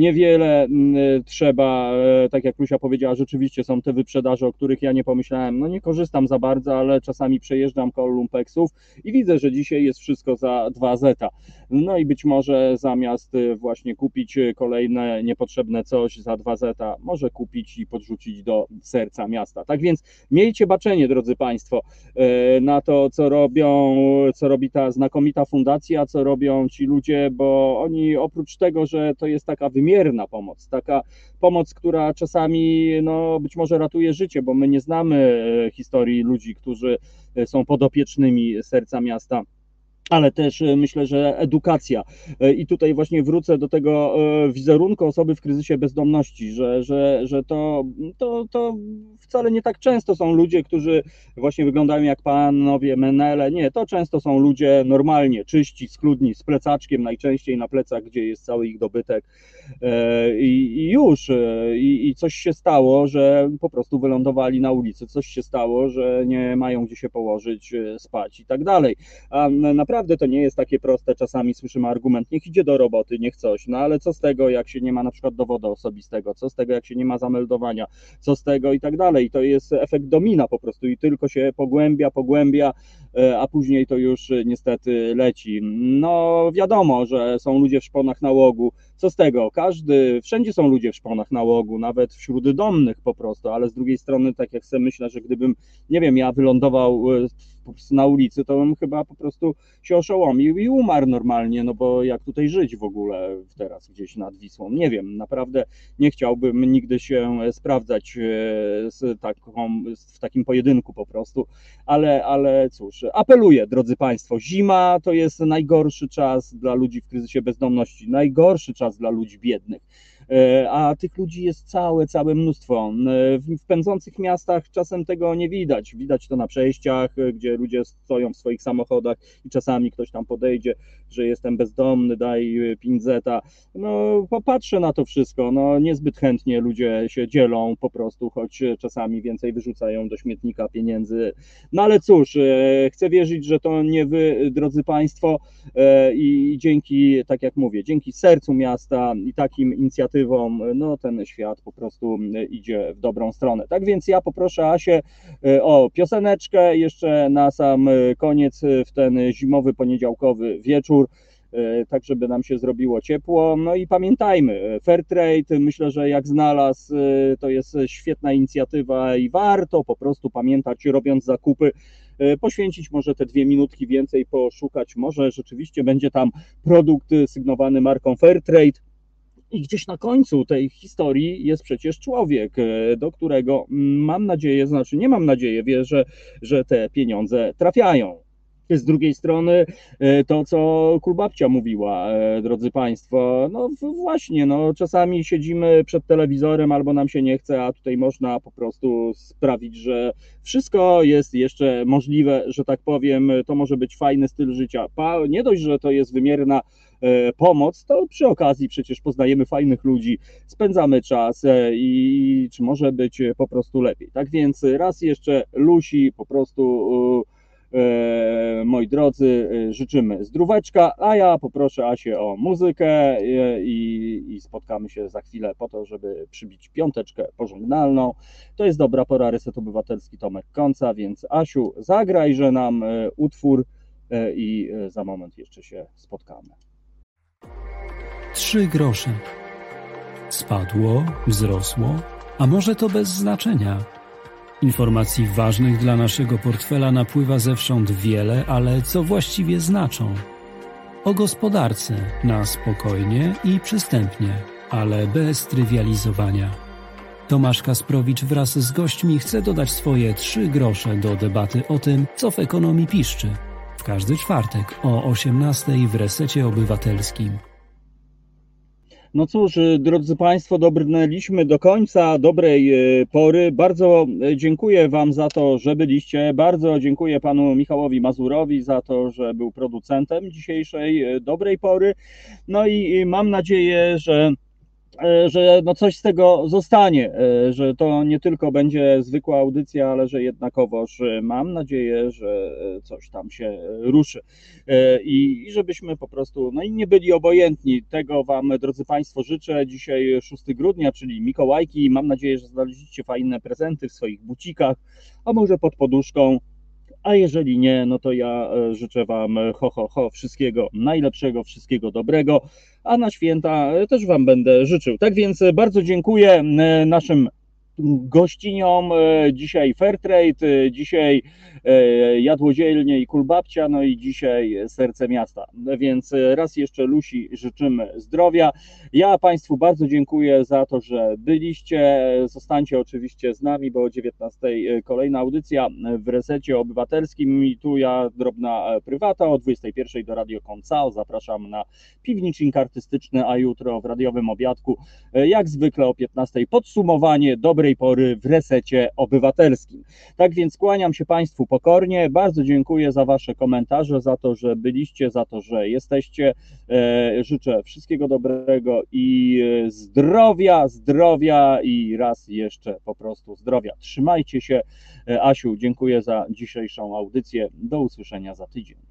Niewiele mm, trzeba, e, tak jak Lusia powiedziała, rzeczywiście są te wyprzedaże, o których ja nie pomyślałem. No nie korzystam za bardzo, ale czasami przejeżdżam koło lumpeksów i widzę, że dzisiaj jest wszystko za 2 zeta. No i być może zamiast e, właśnie kupić e, kolejne niepotrzebne coś za 2 zeta, może kupić i podrzucić do serca miasta. Tak więc miejcie baczenie, drodzy Państwo, e, na to, co robią, co robi ta znakomita fundacja, co robią ci ludzie, bo oni oprócz tego, że to jest taka wymierna pomoc, taka pomoc, która czasami no, być może ratuje życie, bo my nie znamy e, historii ludzi, którzy e, są podopiecznymi serca miasta ale też e, myślę, że edukacja. E, I tutaj właśnie wrócę do tego e, wizerunku osoby w kryzysie bezdomności, że, że, że to, to, to wcale nie tak często są ludzie, którzy właśnie wyglądają jak panowie Menele. Nie, to często są ludzie normalnie, czyści, schludni, z plecaczkiem najczęściej na plecach, gdzie jest cały ich dobytek. I, i już. I, I coś się stało, że po prostu wylądowali na ulicy. Coś się stało, że nie mają gdzie się położyć, spać i tak dalej. A naprawdę naprawdę to nie jest takie proste. Czasami słyszymy argument, niech idzie do roboty, niech coś, no ale co z tego, jak się nie ma na przykład dowodu osobistego, co z tego, jak się nie ma zameldowania, co z tego i tak dalej. To jest efekt domina po prostu i tylko się pogłębia, pogłębia, e, a później to już niestety leci. No wiadomo, że są ludzie w szponach nałogu, co z tego? Każdy, wszędzie są ludzie w szponach nałogu, nawet wśród domnych po prostu, ale z drugiej strony, tak jak sobie myślę, że gdybym, nie wiem, ja wylądował e, na ulicy, to bym chyba po prostu się oszołomił i umarł normalnie, no bo jak tutaj żyć w ogóle teraz gdzieś nad Wisłą? Nie wiem, naprawdę nie chciałbym nigdy się sprawdzać e, z taką, w takim pojedynku po prostu, ale, ale cóż, apeluję, drodzy Państwo, zima to jest najgorszy czas dla ludzi w kryzysie bezdomności, najgorszy czas dla ludzi biednych E, a tych ludzi jest całe, całe mnóstwo. E, w pędzących miastach czasem tego nie widać. Widać to na przejściach, e, gdzie ludzie stoją w swoich samochodach i czasami ktoś tam podejdzie, że jestem bezdomny, daj pinzeta. No, popatrzę na to wszystko. No, niezbyt chętnie ludzie się dzielą po prostu, choć czasami więcej wyrzucają do śmietnika pieniędzy. No ale cóż, chcę wierzyć, że to nie wy, drodzy Państwo, i dzięki, tak jak mówię, dzięki sercu miasta i takim inicjatywom, no ten świat po prostu idzie w dobrą stronę. Tak więc ja poproszę Asię e, o pioseneczkę jeszcze na sam koniec w ten zimowy poniedziałkowy wieczór e, tak żeby nam się zrobiło ciepło. No i pamiętajmy, Fairtrade myślę, że jak znalazł, e, to jest świetna inicjatywa i warto po prostu pamiętać, robiąc zakupy, poświęcić może te dwie minutki więcej, poszukać, może rzeczywiście będzie tam produkt sygnowany marką Fairtrade, i gdzieś na końcu tej historii jest przecież człowiek, e, do którego mm, mam nadzieję, znaczy nie mam nadzieję, wierzę, że te pieniądze trafiają. Z drugiej strony e, to, co Kulbabcia mówiła, e, drodzy Państwo, no właśnie, no czasami siedzimy przed telewizorem albo nam się nie chce, a tutaj można po prostu sprawić, że wszystko jest jeszcze możliwe, że tak powiem, to może być fajny styl życia. Nie dość, że to jest wymierna E, pomoc, to przy okazji przecież poznajemy fajnych ludzi, spędzamy czas i czy może być po prostu lepiej. Tak więc raz jeszcze Lusi po prostu moi drodzy, życzymy zdróweczka, a ja poproszę Asię o muzykę i, i, spotkamy się za chwilę po to, żeby przybić piąteczkę pożegnalną. To jest dobra pora, Reset Obywatelski Tomek Końca, więc Asiu, zagrajże nam utwór i za moment jeszcze się spotkamy. Trzy grosze. Spadło, wzrosło, a może to bez znaczenia. Informacji ważnych dla naszego portfela napływa zewsząd wiele, ale co właściwie znaczą? O gospodarce na spokojnie i przystępnie, ale bez trywializowania. Tomasz Kasprowicz wraz z gośćmi chce dodać swoje trzy grosze do debaty o tym, co w ekonomii piszczy. W każdy czwartek o 18 w resecie obywatelskim. No cóż, y, drodzy Państwo, dobrnęliśmy do końca dobrej y, pory. Bardzo y, dziękuję Wam za to, że byliście. Bardzo dziękuję Panu Michałowi Mazurowi za to, że był producentem dzisiejszej dobrej pory. No i mam nadzieję, że że no coś z tego zostanie, e, że to nie tylko będzie zwykła audycja, ale że jednakowoż e, mam nadzieję, że coś tam się ruszy i, i żebyśmy po prostu, no i nie byli obojętni. Tego Wam, drodzy Państwo, życzę. Dzisiaj 6 grudnia, czyli Mikołajki. Mam nadzieję, że znaleźliście fajne prezenty w swoich bucikach, a może pod poduszką a jeżeli nie, no to ja e, życzę Wam e, ho, ho, ho, wszystkiego najlepszego, wszystkiego dobrego, a na święta e, też Wam będę życzył. Tak więc bardzo dziękuję naszym gościniom. Dzisiaj Fairtrade, dzisiaj jadłodzielnie i kulbabcia, no i dzisiaj serce miasta. Więc raz jeszcze Lusi życzymy zdrowia. Ja Państwu bardzo dziękuję za to, że byliście. Zostańcie oczywiście z nami, bo o 19 kolejna audycja w resecie obywatelskim i tu ja drobna prywata o 21 do Radio Koncao. Zapraszam na piwnicznik artystyczny, a jutro w radiowym obiadku jak zwykle o 15 podsumowanie dobrej pory w resecie obywatelskim. Tak więc kłaniam się Państwu pokornie. Bardzo dziękuję za Wasze komentarze, za to, że byliście, za to, że jesteście. E, życzę wszystkiego dobrego i e, zdrowia, zdrowia i raz jeszcze po prostu zdrowia. Trzymajcie się. E, Asiu, dziękuję za dzisiejszą audycję. Do usłyszenia za tydzień.